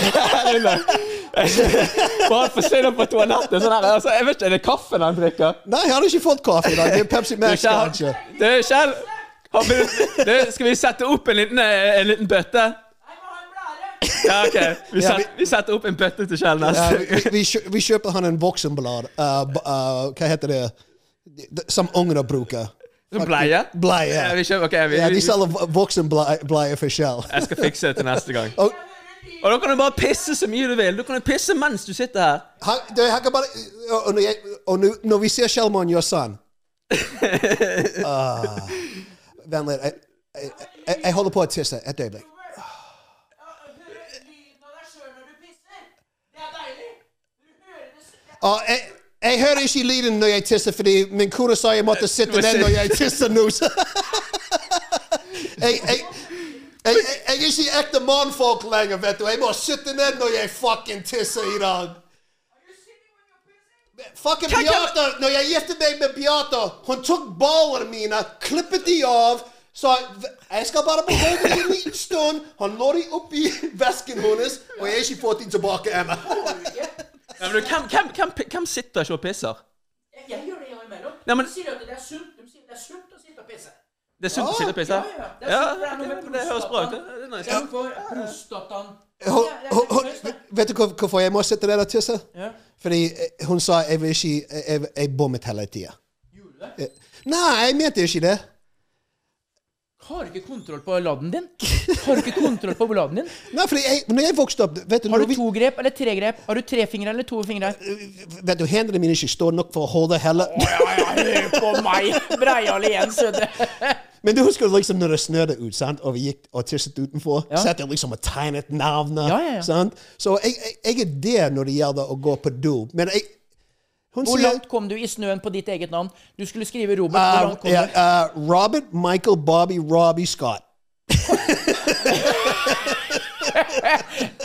(laughs) Bare forsvinner på toalettet. Sånn her, altså, jeg vet ikke, Er det kaffen han drikker? Nei, han har ikke fått kaffe i dag. Det er Pepsi Max, kanskje. du, Kjell Skal vi sette opp en liten, en liten bøtte? (laughs) Ja, ok. Vi, Ja, set, vi setter opp en bøtte til Kjell Ja, neste vi, vi, vi kjøper han en voksenblad. Uh, uh, hva heter det? Som ungene bruker. Bleie? Bleie. Ja, vi kjøper, okay, vi, Ja, de selger voksenbleie for Kjell. jeg skal fikse det til neste gang. Og, Og da kan du bare pisse så mye du vil. Du kan pisse mens du sitter her. han, det, han kan bare, og, når, jeg, og når, vi ser Kjellmann gjøre sånn uh, Vent. Jeg, jeg, jeg, jeg holder på å tisse. Et øyeblikk. Og jeg, jeg hører ikke lyden når jeg tisser, fordi min kone sa jeg måtte sitte ned når jeg tisser nå. så- jeg, jeg, jeg, jeg, jeg er ikke ekte mannfolk lenger, vet du. Jeg må sitte ned når jeg fucking tisser i dag. Fucking Beate, når jeg giftet meg med Beate, hun tok ballene mine, klippet de av, så jeg skal bare beholde dem en liten stund. Han lå dem oppi (laughs) vesken hennes, og jeg har ikke fått dem tilbake ennå. Men du, hvem, hvem, hvem, hvem sitter ikke og pisser? Jeg gjør det innimellom. Ja, men- Du sier at det er sunt, du sier det er sunt å sitte og pisse. Det er sunt å sitte og pisse? Ja, ja. Det er sunt, det er noe med det høres bra ut. Det er nice. For prostataen. Vet du hvorfor jeg må sitte der og tisse? Ja. Fordi eh, hun sa jeg vil ikke Jeg, jeg bommet hele tida. Gjorde du det? Nei, jeg mente ikke det. Har du ikke kontroll på laden din? Har du ikke kontroll på laden din? (laughs) Nei, fordi jeg, når jeg vokste opp vet du, Har du vi, to grep eller tre grep? Har du tre fingre eller to fingre? vet du, Hendene mine ikke står nok for å holde heller. Ja, ja, hør på meg! Breial igjen, sødre. (laughs) Men du husker liksom når det snødde ut, sant? og vi gikk og tisset utenfor? Ja. Satt jeg liksom og tegnet navnet. Ja, ja, ja. Sant? Så jeg, jeg, jeg er der når det gjelder å gå på do. Men jeg Hun Hvor sier langt kom du i snøen på ditt eget navn? Du skulle skrive Robert. Hvor uh, langt kom du? uh, Robert Michael Bobby Robbie Scott. (laughs)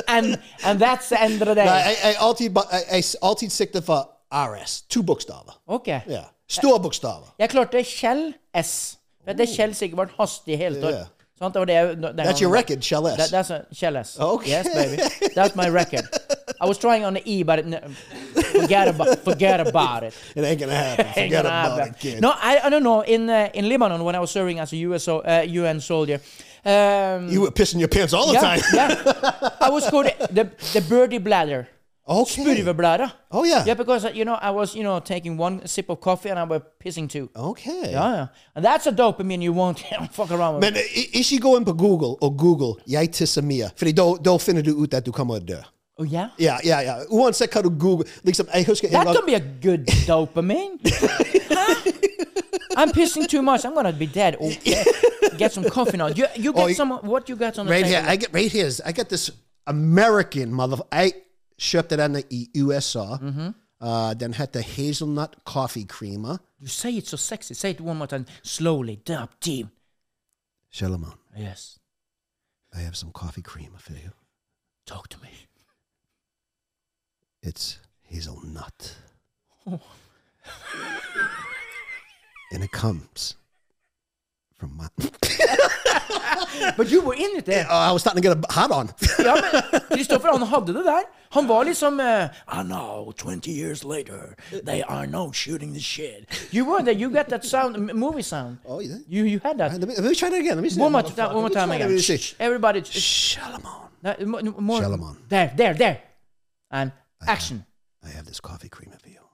And, and that's the end of the Nei, day. jeg, jeg, alltid, jeg, jeg alltid sikter for RS. To bokstaver. Ok. Ja. Store bokstaver. Jeg klarte Kjell S. Det er Kjell Sigvard Hastig Heltorp. Yeah. Sant? Det det, That's your record, Shell S. That, that's a Kjell S. Okay. Yes, baby. That's my record. I was trying on the E, but it, forget about forget about it. (laughs) It ain't gonna happen. Forget about it, kid. No, I, I don't know. In uh, in Lebanon, when I was serving as a US so- uh, UN soldier, um, You were pissing your pants all the yeah, time. yeah, (laughs) I was called the the birdie bladder. Okay. Spurvebladder. Oh, yeah. Yeah, because uh, you know I was you know taking one sip of coffee and I was pissing too. Okay. Yeah, yeah. And that's a dopamine you won't (laughs) fuck around with. Men i- ikke gå inn på Google og google 'jeg tisser mye', Fordi da, da finner du ut at du kommer å dø. oh yeah. Ja, ja, ja. Uansett hva du googler liksom, Jeg husker en That gang can be a good (laughs) dopamine. Huh? I'm pissing too much. I'm gonna be dead. (laughs) Okay. Get some coffee now. You, you get Oh, you- some. What you got on the Right table? here, I get right here. is- I get this American mother. I kjøpte denne i USA. Mm-hmm. Uh, den heter Hazelnut Coffee Creamer. You say it so sexy. Say it one more time, slowly, up deep. Shalomon, Yes. I have some coffee creamer for you. Talk to me. It's hazelnut. Oh. and it comes from my. (laughs) But you were in it there. Oh, I was starting to get a hot on. ja, men Kristoffer, han hadde det der. Han var liksom uh, I know, 20 years later, they are no shooting the shit. You were there, you got that sound, movie sound. Oh, you did? You, you had that. Let me, let me try that again. Let me see. One more, time, one more time again. Shh, Everybody. Shalamon. No, mo- more. Shalamon. There, there, there. And action. I have this coffee creamer for you.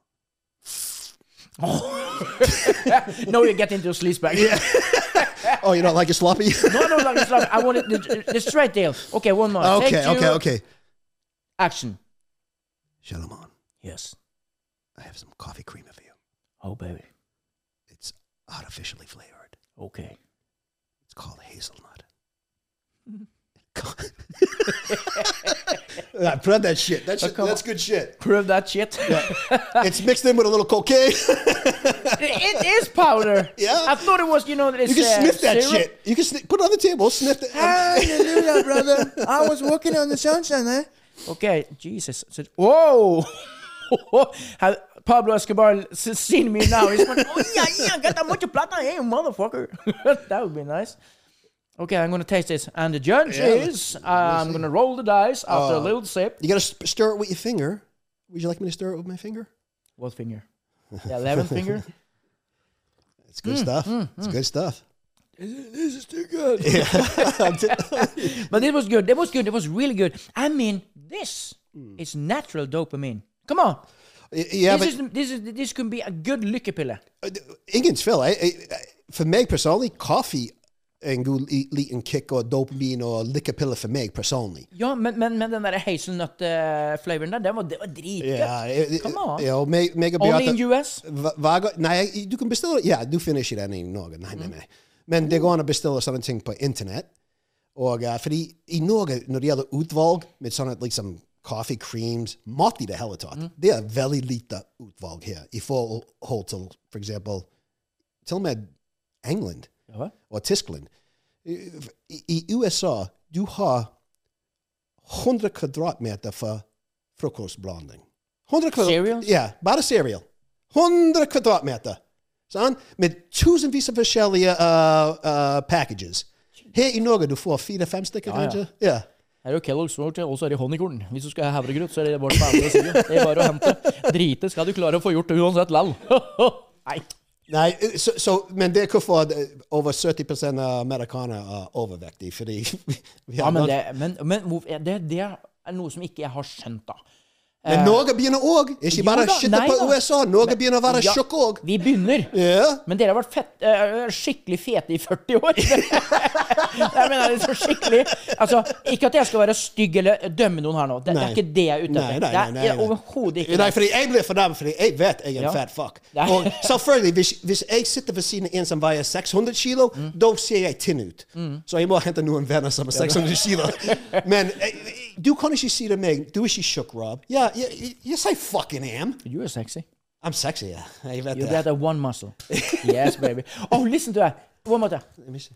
(laughs) no, you get into a sleaze bag. (laughs) Oh, you don't like it sloppy? no, no, no, it's not. I want it the, the straight deal. Okay, one more. okay, Take two, okay, okay. Action. Shalamon, Yes. I have some coffee creamer for you. Oh, baby. It's artificially flavored. Okay. It's called hazelnut. (laughs) (laughs) I prep that shit. That shit come that's good shit. Prove that shit. It's mixed in with a little cocaine. (laughs) it is powder. Yeah. I thought it was, you know, you can uh, sniff that syrup. shit. You can put it on the table, sniff it. Hallelujah, (laughs) brother. I was walking on the sunshine, eh? Okay, Jesus. So, whoa! Pablo Escobar seen me now. He's going, oh, yeah, yeah, got that much plata, hey, motherfucker. that would be nice. Okay, I'm going to taste this. And the judge Yeah, is, uh, I'm going to roll the dice after a little sip. You gotta sp- stir it with your finger. Would you like me to stir it with my finger? What finger? (laughs) The 11th finger? It's good stuff. it's good stuff. This is too good. (laughs) (laughs) but it was good. It was good. It was really good. I mean, this is natural dopamine. Come on. Y- Yeah, this, is, this, is, this can be a good lykkepille. ingens fel. Jeg, jeg, for me personally, kaffe er en god liten kick og dopamin og lykkepiller for meg personlig. Ja, men, men, men den der hazelnut-flavoren der, det var, det var dritgodt. Ja, Come on. Ja, meg, meg Only in US? Hva Nei, du kan bestille Ja, du finner ikke den i Norge. Nei, nei, nei. Men det går an å bestille sånne ting på internett. Og uh, fordi i Norge, når det gjelder utvalg med sånne liksom coffee creams, mat i det hele tatt, det er veldig lite utvalg her i forhold til for eksempel til og med England. Og Tyskland. I, I USA, du har 100 kvadratmeter for frokostblanding. 100 kvadrat-? Ja, bare cereal. 100 kvadratmeter. Sånn? Med tusenvis av forskjellige uh, uh, packages. Her i Norge du får fire-fem stykker, Ja, kanskje? Ja. Her er jo Kellogg's Roach, og så er det honningkorn. Hvis du skal ha havregrøt, så er det bare. Det er bare å hente. Drite skal du klare å få gjort det uansett lell. (laughs) Nei. Nei, så, så, men det er hvorfor uh, over 70 av amerikanere er overvektige. Fordi (laughs) vi Ja, men det, men, men det, det er noe som ikke jeg har skjønt, da. Men Norge begynner òg. Ikke bare da, skytte nei på. USA. Norge begynner å være Ja, tjukk òg. Vi begynner. Ja. Men dere har vært fett, uh, skikkelig fete i 40 år. (laughs) jeg mener det så skikkelig Altså, Ikke at jeg skal være stygg eller dømme noen her nå. Det, det er ikke det jeg er ute etter. nei, Det nei, nei, nei. overhodet ikke Nei, fordi jeg blir fornærmet fordi jeg vet jeg er en Ja. fat fuck. (laughs) Og selvfølgelig, hvis, hvis jeg sitter ved siden av en som veier 600 kilo, Mm. da ser jeg tynn ut. Så jeg må hente noen venner som er 600 kilo. (laughs) Men eh, du kan ikke si til meg Du er ikke tjukk, Rob. Ja, jeg, yes, I fucking am. You are sexy. I'm sexy, ja. Jeg vet You det. got a one muscle. Yes, baby. Oh, listen to that. One more time. Let me see.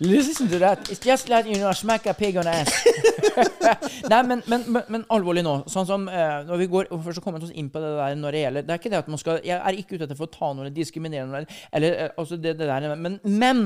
Listen to that. It's just like you know, smack a pig on the ass. (laughs) Nei, men, men, men, men alvorlig nå. Sånn som uh, når vi går Først så kommer vi oss inn på det der når det gjelder Det er ikke det at man skal Jeg er ikke ute etter for å ta noen diskriminerende eller, eller eh, altså det, det der men, men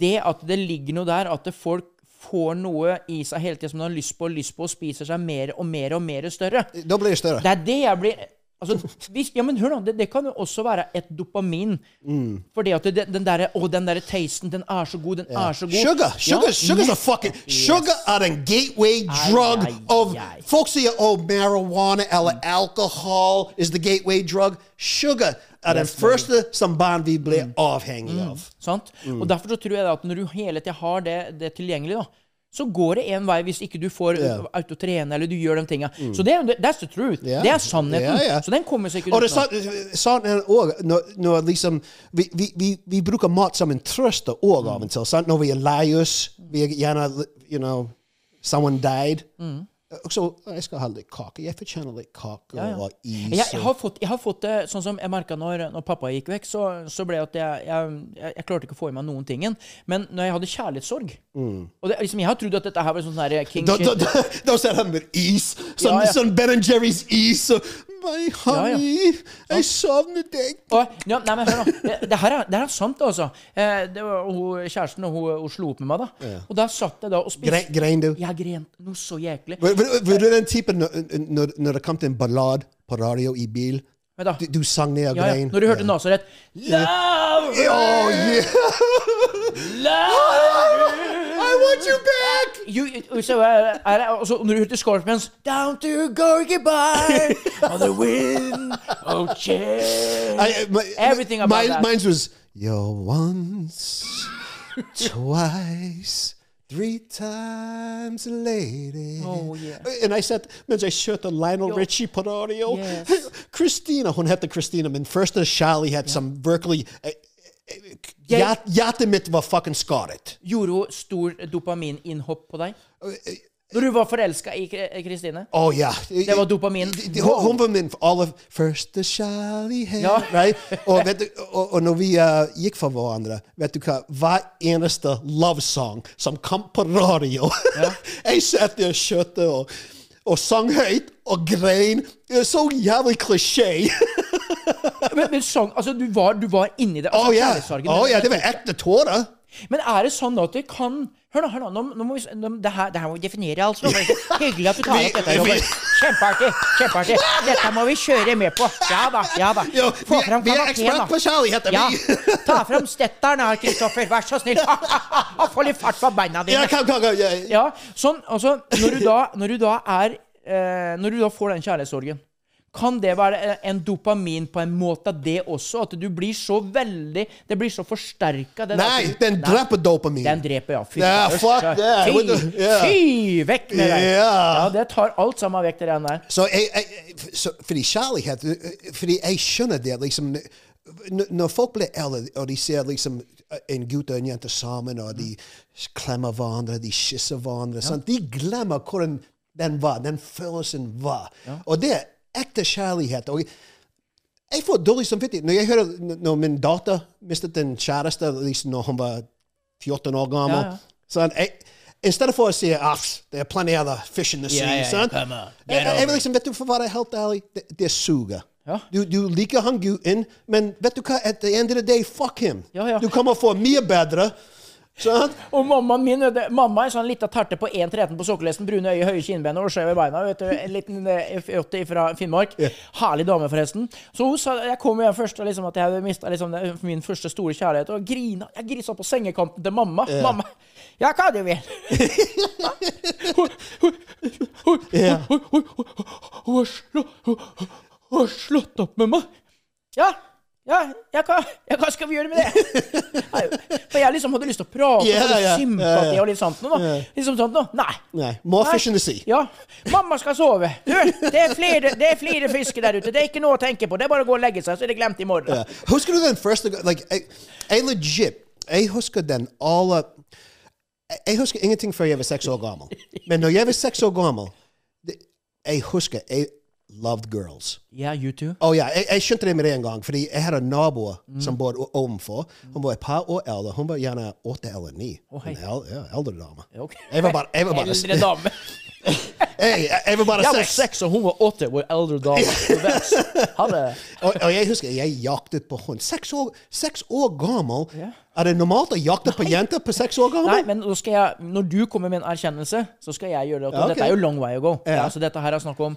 det at det ligger noe der, at det folk får noe i seg hele tida som de har lyst på og lyst på, og spiser seg mer og mer og mer større Da blir det større. det er det jeg blir Altså, hvis, ja, men hør nå, det, det kan jo også være et dopamin. Mm. Fordi at det, den derre Å, den derre tasten, den er så god, den er så god. Sugar, sugar, Ja, sugar's a fucking sugar are the gateway drug ai, of ai. folk sier oh marijuana eller alcohol is the gateway drug. Sugar er den Yes, første som barn vi blir avhengig av. Sant? Mm. Og Derfor så tror jeg at når du hele tida har det, det tilgjengelig, da, så går det én vei hvis ikke du får yeah. autotrene eller du gjør de tinga. Så det, er- that's the truth. Yeah. Det er sannheten. Yeah. Så den kommer seg ikke Og det er sant er òg når, når liksom vi, vi, vi, vi bruker mat som en trøst òg av og til. Sant? Når vi er lei oss, vi er gjerne you know, Someone died. Mm. Så jeg skal ha litt kake. Jeg fortjener litt kake Ja, ja. og is. Jeg, jeg, har fått, jeg har fått det sånn som jeg merka når, når pappa gikk vekk, så, så ble det at jeg, jeg, jeg, klarte ikke å få i meg noen tingen. Men når jeg hadde kjærlighetssorg Og det, liksom, Jeg har trodd at dette her var sånn sånn king shit. da, da, da ser han med is. Sånn, ja. sånn Ben Jerry's is. Og, meg, honey. Jeg savner deg. Og, ja, nei, men hør nå. Det, det, her er, det her er sant, altså. Eh, det var hun, kjæresten hun, hun slo opp med meg, da. Og da satt jeg da og spiste Gre- Grein du? Jeg grein noe så jæklig. Var, du den typen når, når, det kom til en ballad på radio i bil? Du, du sang ned og ja, ja. grein? Når du hørte Nasaret Love! Oh, yeah. Love! (laughs) I want you back! You, så, er, er, og så når du hørte Scorpions Down to Gorky Bar On the wind Oh, change I, my, Everything about mine, that. Mine was You're once, twice, three times a lady. Oh, yeah. And I said, mens jeg kjørte Lionel Richie på radio Yes. (laughs) Christina, hun heter Christina, men første Charlie het som virkelig eh, hjert- Hjertet mitt var fucking skadet. Gjorde hun stor dopamininnhopp på deg? Når du var forelska i Kri- Kristine? Oh ja. Det var dopamin. Hun, hun var min aller første kjærlighet. Ja. Right? Og, du, og, og når vi uh, gikk for hverandre, vet du hva? Hver eneste love song som kom på radio (laughs) Jeg satt der og, og sang høyt og grein. Det er så jævlig klisjé. (laughs) (laughs) Men, men sånn, altså, du var, du var inni det. Altså, oh, yeah. Å ja, det var ekte tårer. Men er det sånn at det kan Hør nå, hør nå, nå, nå må vi, nå, det, her, det her må vi definere, altså. (laughs) Hyggelig at du tar opp dette, Robert. Kjempeartig. kjempeartig. Dette må vi kjøre med på. Ja da. ja da. Jo, vi, vi er ekspert på kjærlighet. Ja. Ta fram stetteren her, Kristoffer. Vær så snill. (laughs) Få litt fart på beina dine. Ja, kom, kom. Ja. Ja, sånn, altså, når du da, når du da er eh, Når du da får den kjærlighetssorgen, kan det være en dopamin på en måte, det også? At du blir så veldig Det blir så forsterka? Nei, den dreper dopamin. Den dreper, ja. Fy, yeah, fuck that. Fy, the- yeah. fy vekk med deg! Yeah. Ja, det tar alt sammen vekk, det der. Så jeg, så, fordi kjærlighet Fordi jeg skjønner det liksom Når folk blir eldre, og de ser liksom en gutt og en jente sammen, og de klemmer hverandre, de kysser hverandre sånn, De glemmer hvordan den var, den følelsen var. Og det ekte kjærlighet. Og jeg får dårlig samvittighet når jeg hører når min datter mistet en kjæreste liksom når hun var 14 år gammel. Ja, ja. Sånn, jeg, I stedet for å si at det er plenty other fish in the sea. yeah, yeah, sånn. Jeg, jeg, vil liksom, vet du, for å være helt ærlig, det, det suger. Ja. Du, du liker han gutten, men vet du hva? At the end of the day, fuck him. Du kommer få mye bedre. Sånn? Og mammaen min, det, mamma er sånn lita terte på 1,13 på sokkelesten, brune øyne, høye kinnben og skjeve beina. vet du, En liten eh, F80 fra Finnmark. Herlig dame, forresten. Så hun sa, Jeg kom hjem først og liksom at jeg hadde mista liksom, min første store kjærlighet, og grina. Jeg grisa på sengekanten til mamma. Mamma Ja, hva du vil? Hun har slått opp med meg. Ja. Ja, ja hva, ja, hva skal vi gjøre med det? (laughs) Nei, For jeg liksom hadde lyst til å prate yeah, og yeah, sympati og litt sånt noe. Yeah. Liksom sånt noe. Nei. Nei. More Nei. fish in the sea. Ja. Mamma skal sove. Du, det er flere, det er flere fisker der ute. Det er ikke noe å tenke på. Det er bare å gå og legge seg, så er det glemt i morgen. Yeah. Husker du den første like, jeg, jeg legit Jeg husker den alle jeg husker ingenting før jeg var seks år gammel. Men når jeg var seks år gammel det, Jeg husker jeg loved girls. Ja, you too. Oh, ja, jeg, jeg skjønte det med det en gang, fordi jeg hadde naboer Mm. som bodde ovenfor. Hun var et par år eldre. Hun var gjerne åtte eller ni. Oh, hei. En ja, eldre dame. Okay. Jeg var bare, jeg var bare, (laughs) Eldre dame. Hey, (laughs) jeg, jeg var bare Jeg var seks. seks, og hun var åtte. Var eldre dame. Hadde (laughs) Og, og jeg husker jeg jaktet på henne. Seks år, seks år gammel. Yeah. Er det normalt å jakte på jenter på seks år gammel? Nei, men jeg, når du kommer med en erkjennelse, så skal jeg gjøre det. Ja, ok. Dette er jo long way ago. Ja. så dette her er snakk om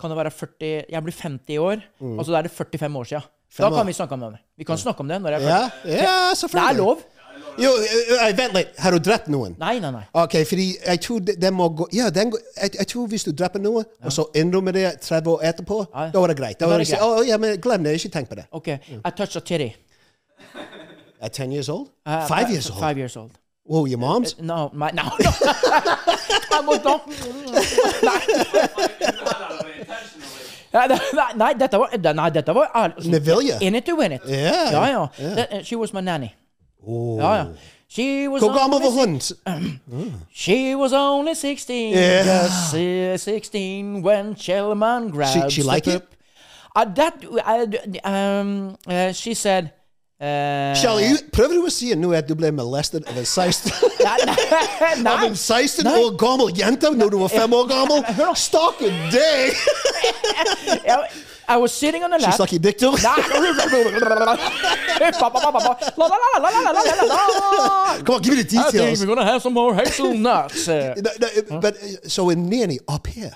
Kan det være 40 Jeg blir 50 i år. Altså da er det 45 år siden. Da kan vi snakke om det. Vi kan snakke om det når jeg er Ja, 40. ja Det er lov. Jo, vent litt. Har du drept noen? Nei, nei, nei. Ok, fordi jeg tror det, må gå Ja, den, jeg, jeg tror hvis du dreper noe, og så innrømmer det 30 år etterpå, Ja. da er det greit. Da er det greit. oh, ja, men glem det. Ikke tenk på det. OK. I touched a titty. At 10 years old? Uh, Five uh, years old? Five years old. Whoa, your mom's? No, my, no, da Ja, det- nei, dette var Nei, dette var ærlig. Med vilje? In it to win it. Ja, ja. ja. ja. Det- eh, she was my nanny. Oh. Ja, ja. She was Hvor gammel var only hun? (clears throat) She was only 16. Yeah. Uh, 16 when Shellman grabbed she the like it? Uh, that, uh, um, uh, she said uh, Shelly, prøver du å si nå at du ble molestet av en 16 Nei, nei, av nei. en 16 Nei. år gammel jente når du var fem år gammel? Stakkar deg! I was sitting on the lap. She suck your dick too? (laughs) Come on, give me the details. I think we're gonna have some more hazelnuts. (laughs) No, no, But uh, so in nanny up here,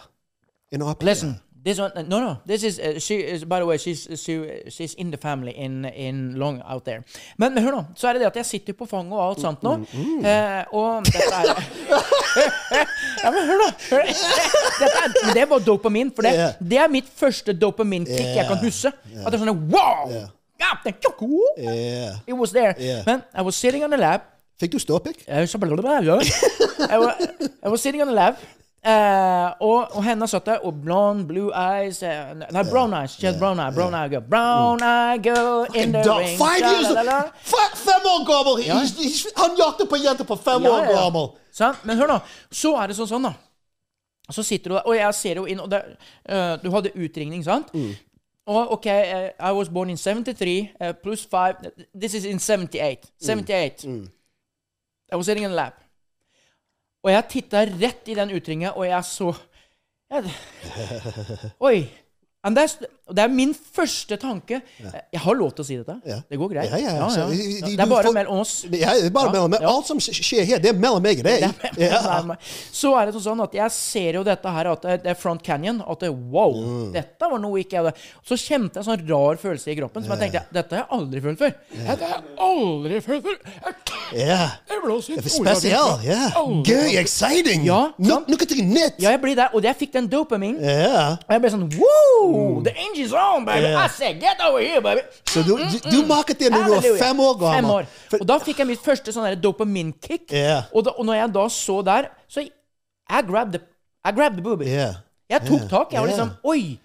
in up Listen, this one. No, no. This is uh, she is. By the way, she's she, she's in the family in in Long out there. Men, hør nå, så er det det at jeg sitter på fanget og alt sånt nå. Eh, og dette er (laughs) Ja, men hør nå! Hør. Dette er, det var dopamin. For det, Yeah. det er mitt første dopaminkick jeg kan huske. At det er sånn wow! Yeah. Yeah. It was there. Yeah. Men I was sitting on the lab. Fikk du ståpikk? jeg var jeg (laughs) I was sitting on the lab. Eh, og, og henne satt der, og blonde, blue eyes uh, Nei, brown eyes. She has brown eye. Brown eye girl. Brown eye girl in the ring. Fem år gammel! He's- he's- Han jakter på jenter på fem Ja, år gammel! ja. Men hør nå. Så er det sånn sånn, da. Så sitter du der, og jeg ser jo inn, og det, uh, du hadde utringning, sant? Og OK, I was born in 73 uh, pluss 5 This is in 78. 78. I was sitting in a lab. Og jeg titta rett i den utringen, og jeg så jeg, Oi. And that's, det er min første tanke. Jeg har lov til å si dette. Det går greit. Det er bare mellom oss. Ja, det er bare mellom meg. Alt som skjer her, det er mellom meg og deg. Så er det sånn at jeg ser jo dette her, at det er Front Canyon. At det, wow, Mm. dette var noe ikke jeg hadde Så kjente jeg en sånn rar følelse i kroppen som jeg tenkte dette har jeg aldri følt før. Dette har jeg aldri følt før. Ja. Jeg blåser ut spesiell. Gøy, exciting. Ja, noe nytt. Ja, jeg blir der, og jeg fikk den dopamin. Ja. Og jeg ble sånn Woo! The engine's on, baby! Yeah. I said, get over here, baby! Så du, du, du maket det når du var fem år gammel. Fem år. Og da fikk jeg mitt første sånn dopaminkick. Yeah. Og, da, og når jeg da så der, så I grabbed the, I grabbed the booby. Yeah. Jeg tok tak. Jeg var liksom Oi!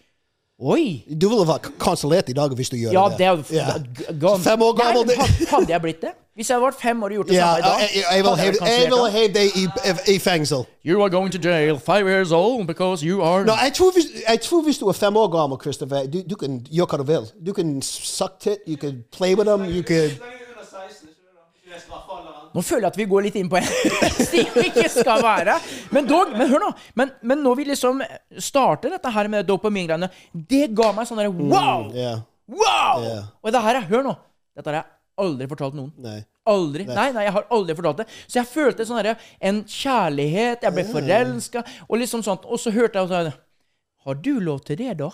Oi! Du ville vært kansellert i dag hvis du gjør Ja, det. det er gone. Fem år gammel, Nei, Hadde jeg blitt det? Hvis jeg hadde vært fem år og gjort det yeah, samme i dag jeg, vil ha deg i, i fengsel. You are going to jail five years old because you are No, jeg tror, hvis, jeg tror hvis du er fem år gammel, Christopher, du, du kan gjøre hva du vil. Du kan suck tit, you can play with them, you can Nå føler jeg at vi går litt inn på en (laughs) sti vi ikke skal være. Men dog, men hør nå. Men, men når vi liksom starter dette her med dopamingreiene, det ga meg sånn derre wow! Ja. Wow! Yeah. Og det her er, hør nå. Dette har jeg aldri fortalt noen. Nei. Aldri. Nei, nei, jeg har aldri fortalt det. Så jeg følte sånn der, En kjærlighet. Jeg ble forelska. Og liksom sånt. Og så hørte jeg sånn Har du lov til det, da?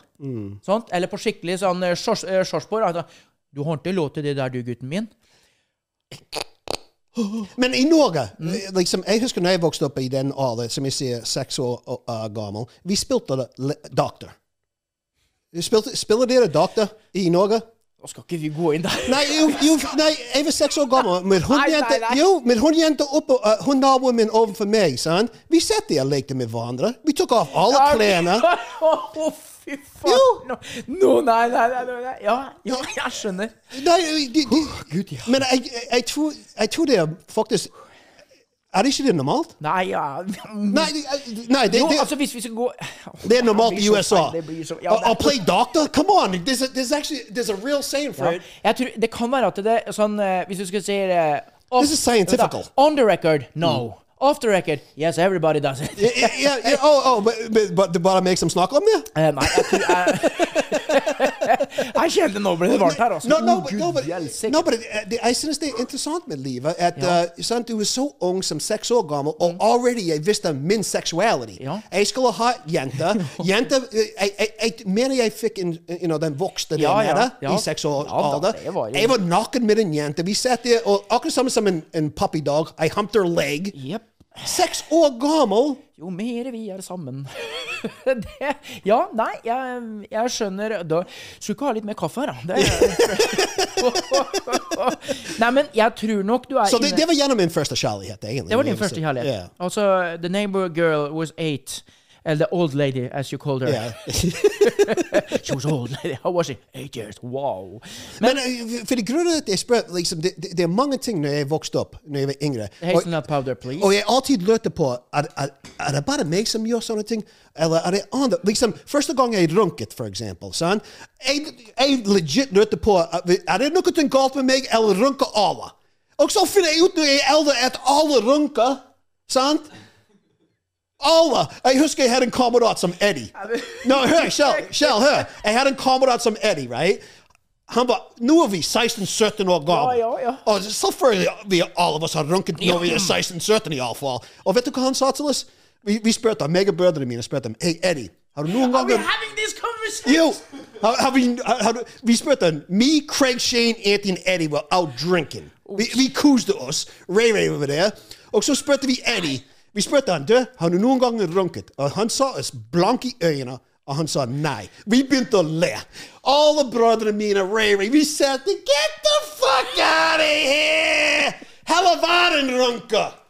Sånt? Eller på skikkelig sånn eh, eh, Sjorsborg. Altså, du har ikke lov til det der, du, gutten min. Men i Norge, Mm. liksom, jeg husker når jeg vokste opp i den alder, som jeg sier, seks år uh, gammel, vi spilte le- doktor. Spilte, spiller dere doktor i Norge? Nå skal ikke vi gå inn der. Nei, jo, jo, nei, jeg var seks år gammel. Men hun Nei, nei, jente, nei. jo, men hun jente oppe, uh, hun naboen min overfor meg, sant? Vi satt der og lekte med hverandre. Vi tok av alle klærne. (laughs) Fy faen. Nå, nå, nei, nei, nei, nei. Ja, ja, jeg skjønner. Nei, de, de, Gud, ja. men jeg, jeg, tror, jeg tror det er faktisk Er det ikke det normalt? Nei, ja Nei, nei det, Jo, det, altså, hvis vi skal gå det er normalt i USA. så- ja, I'll, play doctor? Come on! There's, a, there's actually there's a real saying for Ja. it. Tror, det kan være at det er sånn eh, Hvis du skal si off- This is scientifical. On the record, no. Off the record, yes, everybody does it. Yeah, yeah, yeah, oh, oh, but, but, but but bare make some snakker om det? Eh, nei, jeg tror jeg (laughs) Jeg kjente nå ble det varmt her, altså. No, no, but, no, but, no, but uh, det, jeg synes det er interessant med livet at Ja. uh, sant, du er så ung som seks år gammel, og already jeg visste min sexuality. Ja. Jeg skulle ha jente. (laughs) Jente, uh, jeg, jeg, jeg mener jeg fikk en, you know, den vokste der Ja, ja, ja. i seks år alder. Jeg var naken med en jente. Vi satt der, og akkurat samme som en, en puppy dog. I humped her leg. Jep. Seks år gammel. Jo mer vi er sammen (laughs) det, Ja, nei, jeg, jeg skjønner da, Skulle ikke ha litt mer kaffe her, da. Det, (laughs) nei, men jeg tror nok du er Så det, det var gjennom min første kjærlighet, egentlig. Det var din første kjærlighet. Yeah. Altså, the neighbor girl was eight. Eller the old lady, as you called her. Yeah. (laughs) She was old lady. How was she? Eight years. Wow. Men Men for det grunnen at jeg spør, liksom, det, det, det er mange ting når jeg vokste opp, når jeg var yngre. Hazelnut powder, please. og jeg alltid lurte på, er, er, er det bare meg som gjør sånne ting? Eller er det andre? Liksom, første gang jeg runket, for eksempel, sånn, jeg, jeg legit lurte på, er det noe galt med meg, eller runker alle? Og så finner jeg ut når jeg er eldre at alle runker, sant? Alle! Jeg husker jeg hadde en kamerat som Eddie. Nå, hør, Kjell, Kjell, hør. Jeg hadde en kamerat som Eddie, right? Han var, Nå er vi 16-17 år gamle. Ja, ja, ja. Og selvfølgelig, vi alle av oss har runket når vi er 16-17 iallfall. Og vet du hva han sa til oss? Vi, vi spurte, meg og brødrene mine spurte ham, Hei, Eddie, har du noen gang having this conversation? Jo! Har, har vi, har, har, vi spurte han, me, Craig, Shane, Anthony og Eddie var out drinking. Vi, vi koste oss. Ray Ray var der. Og så spurte vi Eddie. Vi spurte han, du, har du noen gang runket? Og han sa oss blank i øynene. Og han sa nei. Vi begynte å le. Alle brødrene mine, Ray, vi sa Get the fuck out of here! Heller verden en runker!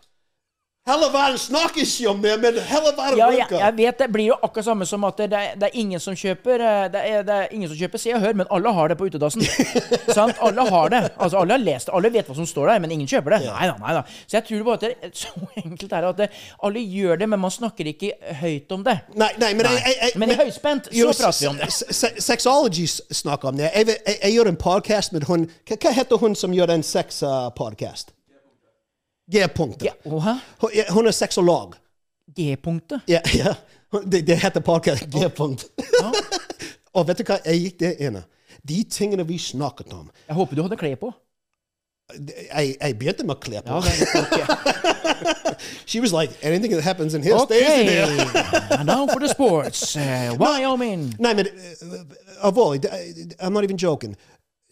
Heller verden snakker jo om det, men heller verden en Ja, jeg, runker. jeg vet det blir jo akkurat samme som at det er, det er ingen som kjøper eh, Det er, det er ingen som kjøper Se og Hør, men alle har det på utedassen. (laughs) Sant? Alle har det. Altså, alle har lest det. Alle vet hva som står der, men ingen kjøper det. Nei da, nei da. Så jeg tror bare at det (laughs) så enkelt er det at det, alle gjør det, men man snakker ikke høyt om det. Nei, nei, men, Nei. Jeg, jeg, Men i høyspent, så Jo, prater vi om det. se- se- Sexology snakker om det. Jeg, jeg, jeg gjør en podcast med hun Hva, heter hun som gjør en sex-podcast? G-punktet. Ja. Hun, ja, er sexolog. G-punktet? Ja, ja. Det, det heter parker G-punkt. (laughs) Og vet du hva? Jeg gikk der inne. De tingene vi snakket om Jeg håper du hadde klær på. Jeg, jeg begynte med klær på. Ja, okay. (laughs) She was like, anything that happens in here stays in Okay, there. (laughs) now for the sports. Uh, Wyoming. Nei, men uh, alvorlig, I'm not even joking.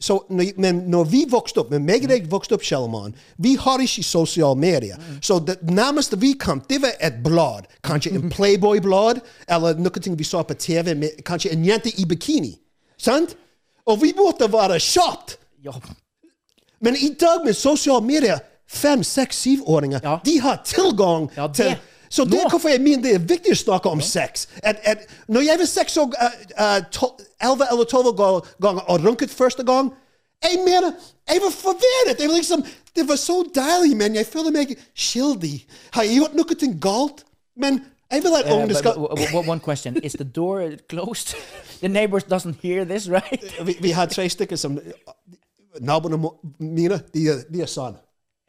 Så, når- men når vi vokste opp, men meg og deg vokste opp, Kjellermann, vi har ikke sosiale medier. Så det nærmeste vi kom, det var et blad. Kanskje en Playboy-blad, eller noe ting vi så på TV, med kanskje en jente i bikini. Sant? Og vi måtte være shocked. Ja. Men i dag med sosiale medier, fem, seks, syvåringer, Ja. de har tilgang Ja, til Så det er hvorfor jeg mener det er viktig å snakke om sex. At, at når jeg var seks år, uh, uh, elleve eller tolv ganger og runket første gang Jeg mener, jeg var forvirret. Jeg var liksom, det var så deilig, men jeg føler meg skyldig. Har jeg gjort noe galt? Men jeg vil at Uh, ungene skal one question: Is the door closed? (laughs) The neighbors doesn't hear this, right? vi, vi har tre stykker som Naboene mine, de, de er sånn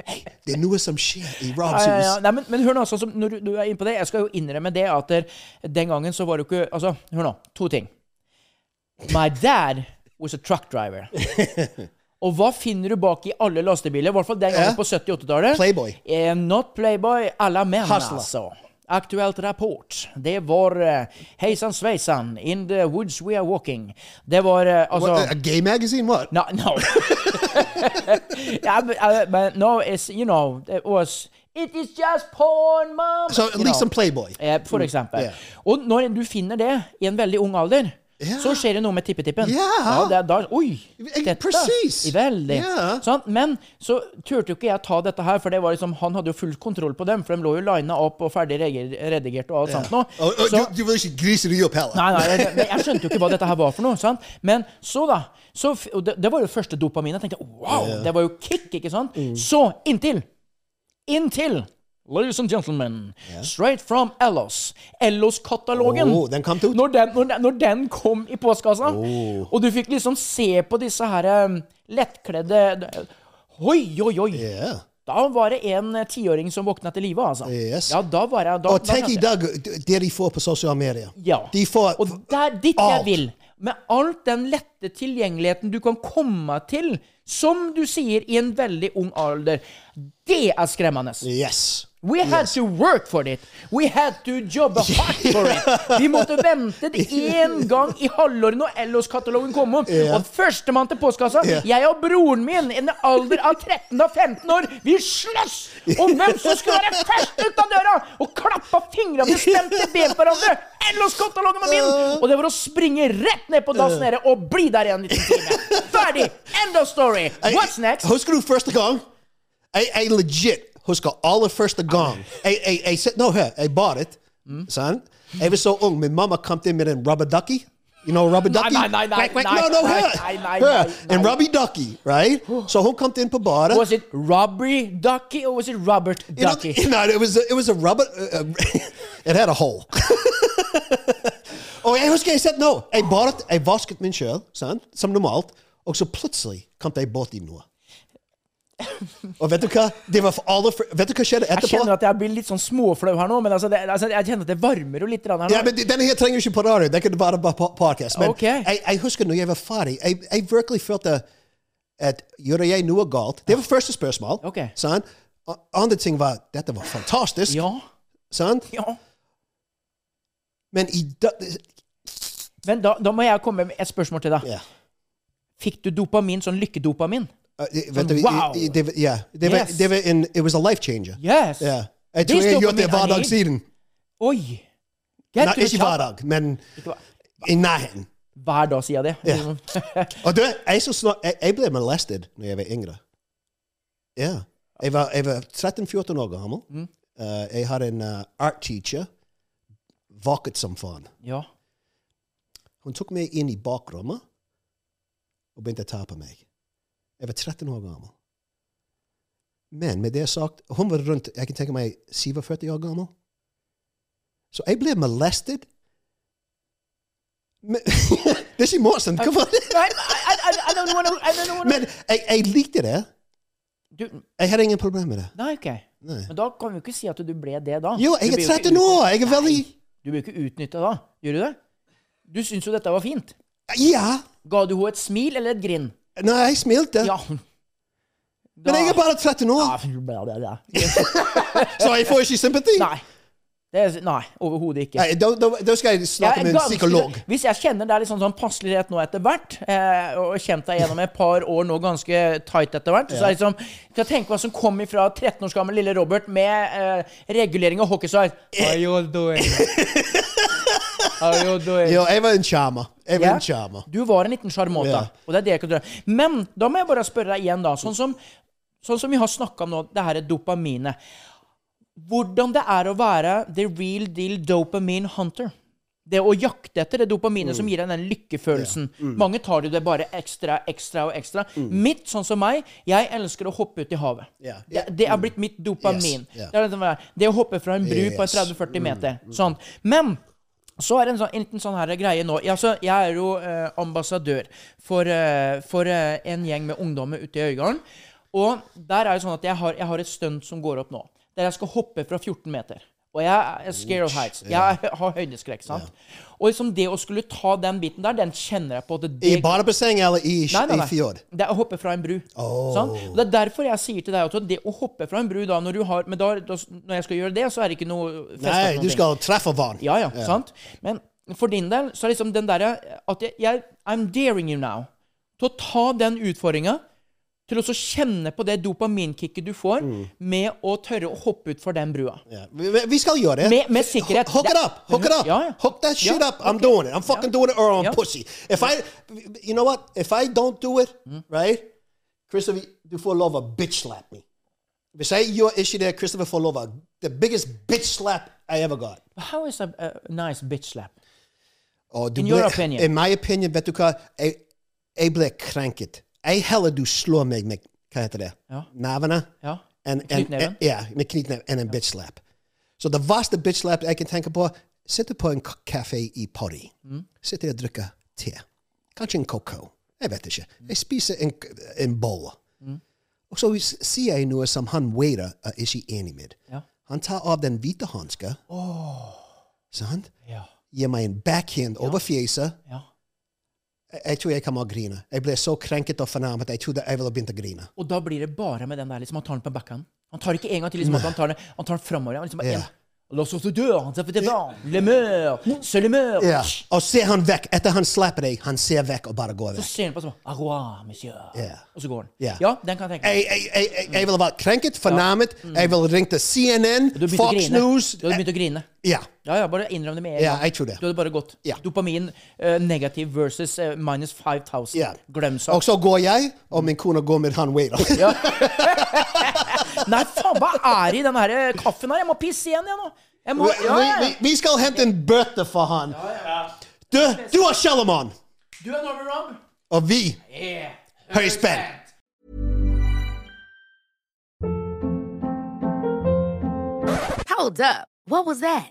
Hei, det er noe som skjer i Robs Ja, ja, ja. Nei, men, men hør nå, sånn som når du, du er inne på det, jeg skal jo innrømme det at der, den gangen så var det jo ikke Altså, hør nå. To ting. My dad was a truck driver. (laughs) Og hva finner du bak i alle lastebiler? I hvert fall den gangen på 70-80-tallet. Playboy. Eh, not Playboy, alla menn, Hustler. altså. Aktuelt rapport. Det var uh, Hejsan svejsan, in the woods we are walking. Det var eh, altså What, a gay magazine? What? No, no. yeah, but, uh, but no, it's you know it was. It is just porn, mom. So at least know. some Playboy. Eh, For eksempel. yeah. Og når du finner det i en veldig ung alder, Ja. så skjer det noe med tippetippen. Ja. det er da, oi, dette. precis. Veldig. Yeah. Sånn, Men så turte jo ikke jeg ta dette her, for det var liksom, han hadde jo full kontroll på dem. For de lå jo lina opp og ferdig redigert og alt sånt noe. Og, og, Så- du, du ikke grise de opp heller? Nei, nei, jeg, jeg skjønte jo ikke hva dette her var for noe. sant? Men så, da. Så, det, det var jo første dopamin. Jeg tenkte wow, det var jo kick, ikke sant? Mm. Så inntil Inntil Ladies and gentlemen, straight from Ellos. Ellos-katalogen. Oh, den? Når den, når, den, når den kom i postkassa, og du fikk liksom se på disse her um, lettkledde Oi, oi, oi! Yeah. Da var det en eh, tiåring som våkna til live, altså. Yes. Ja, da var jeg da, Og tenk i dag det de får på sosiale medier. ja. De får Og der, dit jeg vil. Med alt den lette tilgjengeligheten du kan komme til, som du sier, i en veldig ung alder. Det er skremmende. Yes. We had to work for it. We had to jobbe (laughs) hardt for it. Vi måtte vente én (laughs) gang i halvåret når Ellos-katalogen kom om. Yeah. Og førstemann til postkassa, yeah. jeg og broren min, i en alder av 13 og 15 år, vi slåss om hvem som skulle være først ut av døra! Og klappa fingra og stemte ben på hverandre. Ellos-katalogen var min! Og det var å springe rett ned på dassen nede og bli der igjen en liten time. Ferdig! End of story. What's next? Husker du første gang? Jeg, I legit husker aller første gang. (laughs) Jeg, jeg, jeg said, no, hør, jeg bought it. Mm. Sant? Jeg var så ung. Min mamma kom inn med en rubber ducky. You know rubber Nei, ducky? nei, nei, nei, Quack, quack. nei, no, no, nei, hør. nei, nei, hør. nei, En nei. rubber ducky, right? Så hun kom inn på badet. Was it Robbery Ducky or was it Robert You know, Ducky? (laughs) you know, it was a, it was a rubber. Uh, uh, (laughs) it had a hole. og jeg husker jeg sa no. Jeg badet, jeg vasket min sjøl, sant? som normalt. Og så plutselig kom jeg borti noe. Og vet du hva? Det var for alle for, Vet du hva skjedde etterpå? Jeg kjenner at jeg blir litt sånn småflau her nå, men altså, det, altså, jeg kjenner at det varmer jo litt her nå. Ja, men Denne her trenger ikke på radio. Det kan bare på podcast. Men okay. jeg, jeg husker når jeg var ferdig, jeg, jeg virkelig følte at gjorde jeg noe galt? Det var første spørsmål. Okay. Sant? Andre ting var dette var fantastisk. Ja, Sant? ja. Men i da, Men da, da må jeg komme med et spørsmål til deg. Yeah. Fikk du dopamin, sånn lykkedopamin? Uh, det- du, wow. det, var- ja, det, var, Yes. det var en, it was a life changer. Yes! Ja. Jeg tror jeg har gjort det siden. Oi! Nei, ikke hver dag, men i nærheten. Hver dag, sier jeg det. Ja. Og du, jeg, så snart, jeg, jeg ble molested når jeg var yngre. Ja. Jeg var, var 13-14 år gammel. Mm. Uh, jeg hadde en uh, art teacher. Vaket som faen. Ja. Hun tok meg inn i bakrommet og begynte å ta på meg. Jeg var 13 år gammel. Men med det sagt, hun var rundt jeg kan tenke meg 47 år gammel. Så jeg ble molested. Men, (laughs) det er ikke morsomt. Hvorfor? Men jeg, jeg likte det. Du, Jeg hadde ingen problemer med det. nei, ok. Nei. Men da kan vi jo ikke si at du ble det, da. Jo, jeg er blir jo 13 år! Jeg er veldig Du blir ikke utnytta da. Gjør du det? Du syns jo dette var fint. Ja! Ga du henne et smil eller et grin? Nei, jeg smilte. Ja. Men jeg er bare 13 år, Ja, (laughs) så jeg får ikke sympati. Nei. Det er, nei, overhodet ikke. Nei, da, da, da skal jeg snakke er med en ganske- psykolog. Hvis jeg kjenner deg litt sånn, sånn passelighet nå etter hvert, eh, og kjent deg gjennom et par år nå ganske tight etter hvert, så er det liksom Skal tenke hva som kom ifra 13 års gammel lille Robert med eh, regulering av hockeysveis. How you doing? Jo, (laughs) jeg var en charmer. Jeg var Ja. en sjarmer. Du var en liten sjarmåte. Ja. Og det er det jeg kan gjøre. Men da må jeg bare spørre deg igjen, da. Sånn som, sånn som vi har snakka om nå, det her er dopaminet. Hvordan det er å være the real deal dopamine hunter. Det å jakte etter det dopaminet som gir deg den lykkefølelsen. Mange tar jo det bare ekstra, ekstra og ekstra. Mitt, sånn som meg, jeg elsker å hoppe ut i havet. Ja. Det, det er blitt mitt dopamin. Yes. Yeah. Det, er det, det å hoppe fra en bru på Yes. 30-40 meter. Sånn. Men så er det en, sånn, enten sånn her greie nå. Ja, så jeg er jo eh, ambassadør for, eh, for eh, en gjeng med ungdommer ute i Øygarden. Og der er det sånn at jeg har, jeg har et stunt som går opp nå. Der jeg skal hoppe fra 14 meter. Og jeg er scared of heights. Jeg har høydeskrekk. sant? Og liksom det å skulle ta den biten der, den kjenner jeg på. at I det, badebasseng eller i, Nei, nei, i fjord? Det er å hoppe fra en bru. Sant? Og Det er derfor jeg sier til deg at det å hoppe fra en bru da, når du har Men da, da, når jeg skal gjøre det, så er det ikke noe fest Nei, du skal treffe vann. Ja, ja, sant? Men for din del så er liksom den derre at jeg, jeg I'm daring you now til å ta den utfordringa. Til å kjenne på det dopaminkicket du får med å tørre å hoppe utfor den brua. Ja. Vi, vi- skal gjøre det. Med- med sikkerhet. Hook it up! Hook it up! Ja, ja. Hook that shit Ja, up! I'm okay. doing it. I'm fucking doing it or I'm pussy. If I, you know what? If I don't do it, Mm. right? Christopher, du får lov å bitch slap me. Hvis jeg gjør ikke det, Christopher får lov å The biggest bitch slap I ever got. How is a, a nice bitch slap? In your opinion. In my opinion, vet du hva? Jeg, jeg ble krenket. Jeg heller du slår meg med Hva heter det? Ja. Nevene? Ja. En, knyttneven? en- Ja, med knyttneve enn en bitch slap. Så det verste bitch slap jeg kan tenke på, sitte på en kafé i Paris. Mm. Sitter og drikker te. Kanskje en coco. Jeg vet ikke. Jeg spiser en, en bolle. Mm. Og så sier jeg noe som han waiter er ikke enig med. Ja. Han tar av den hvite hanska. Sant? Ja. Gir meg en backhand over fjeset. ja. Jeg, tror jeg kan bare grine. Jeg ble så krenket og fornærmet. Jeg trodde jeg ville begynt å grine. Og da blir det bare med den der liksom, Han tar den på backhand. Han tar ikke en gang til. liksom, at Han tar den, han tar den framover. Liksom, bare Ja. La oss også dø, han tar til det var. Le meur, c'est le meur. Ja. Og ser han vekk. Etter han slapper deg, han ser vekk og bare går vekk. Så ser han på sånn Au revoir, monsieur. Yeah. Og så går han. Ja. Ja, den kan jeg tenke meg. Jeg, jeg, jeg, ville vært krenket, fornærmet. Jeg ville ringt til CNN, Fox. News. Du hadde begynt å grine. Ja. Ja, ja, bare innrøm det med en Ja, jeg tror det. Du hadde bare gått. Ja. Dopamin uh, negativ versus uh, minus 5000. Ja. Glem Og så går jeg, og min kone går med han waiter. (laughs) (laughs) Nei, faen, hva er i den her kaffen her? Jeg må pisse igjen, jeg nå. Jeg må, Vi, ja, ja. vi, vi skal hente en bøte for han. Du, du er Shellerman, Du er Norway Rob. og vi hører spenn. Hold up. What was that?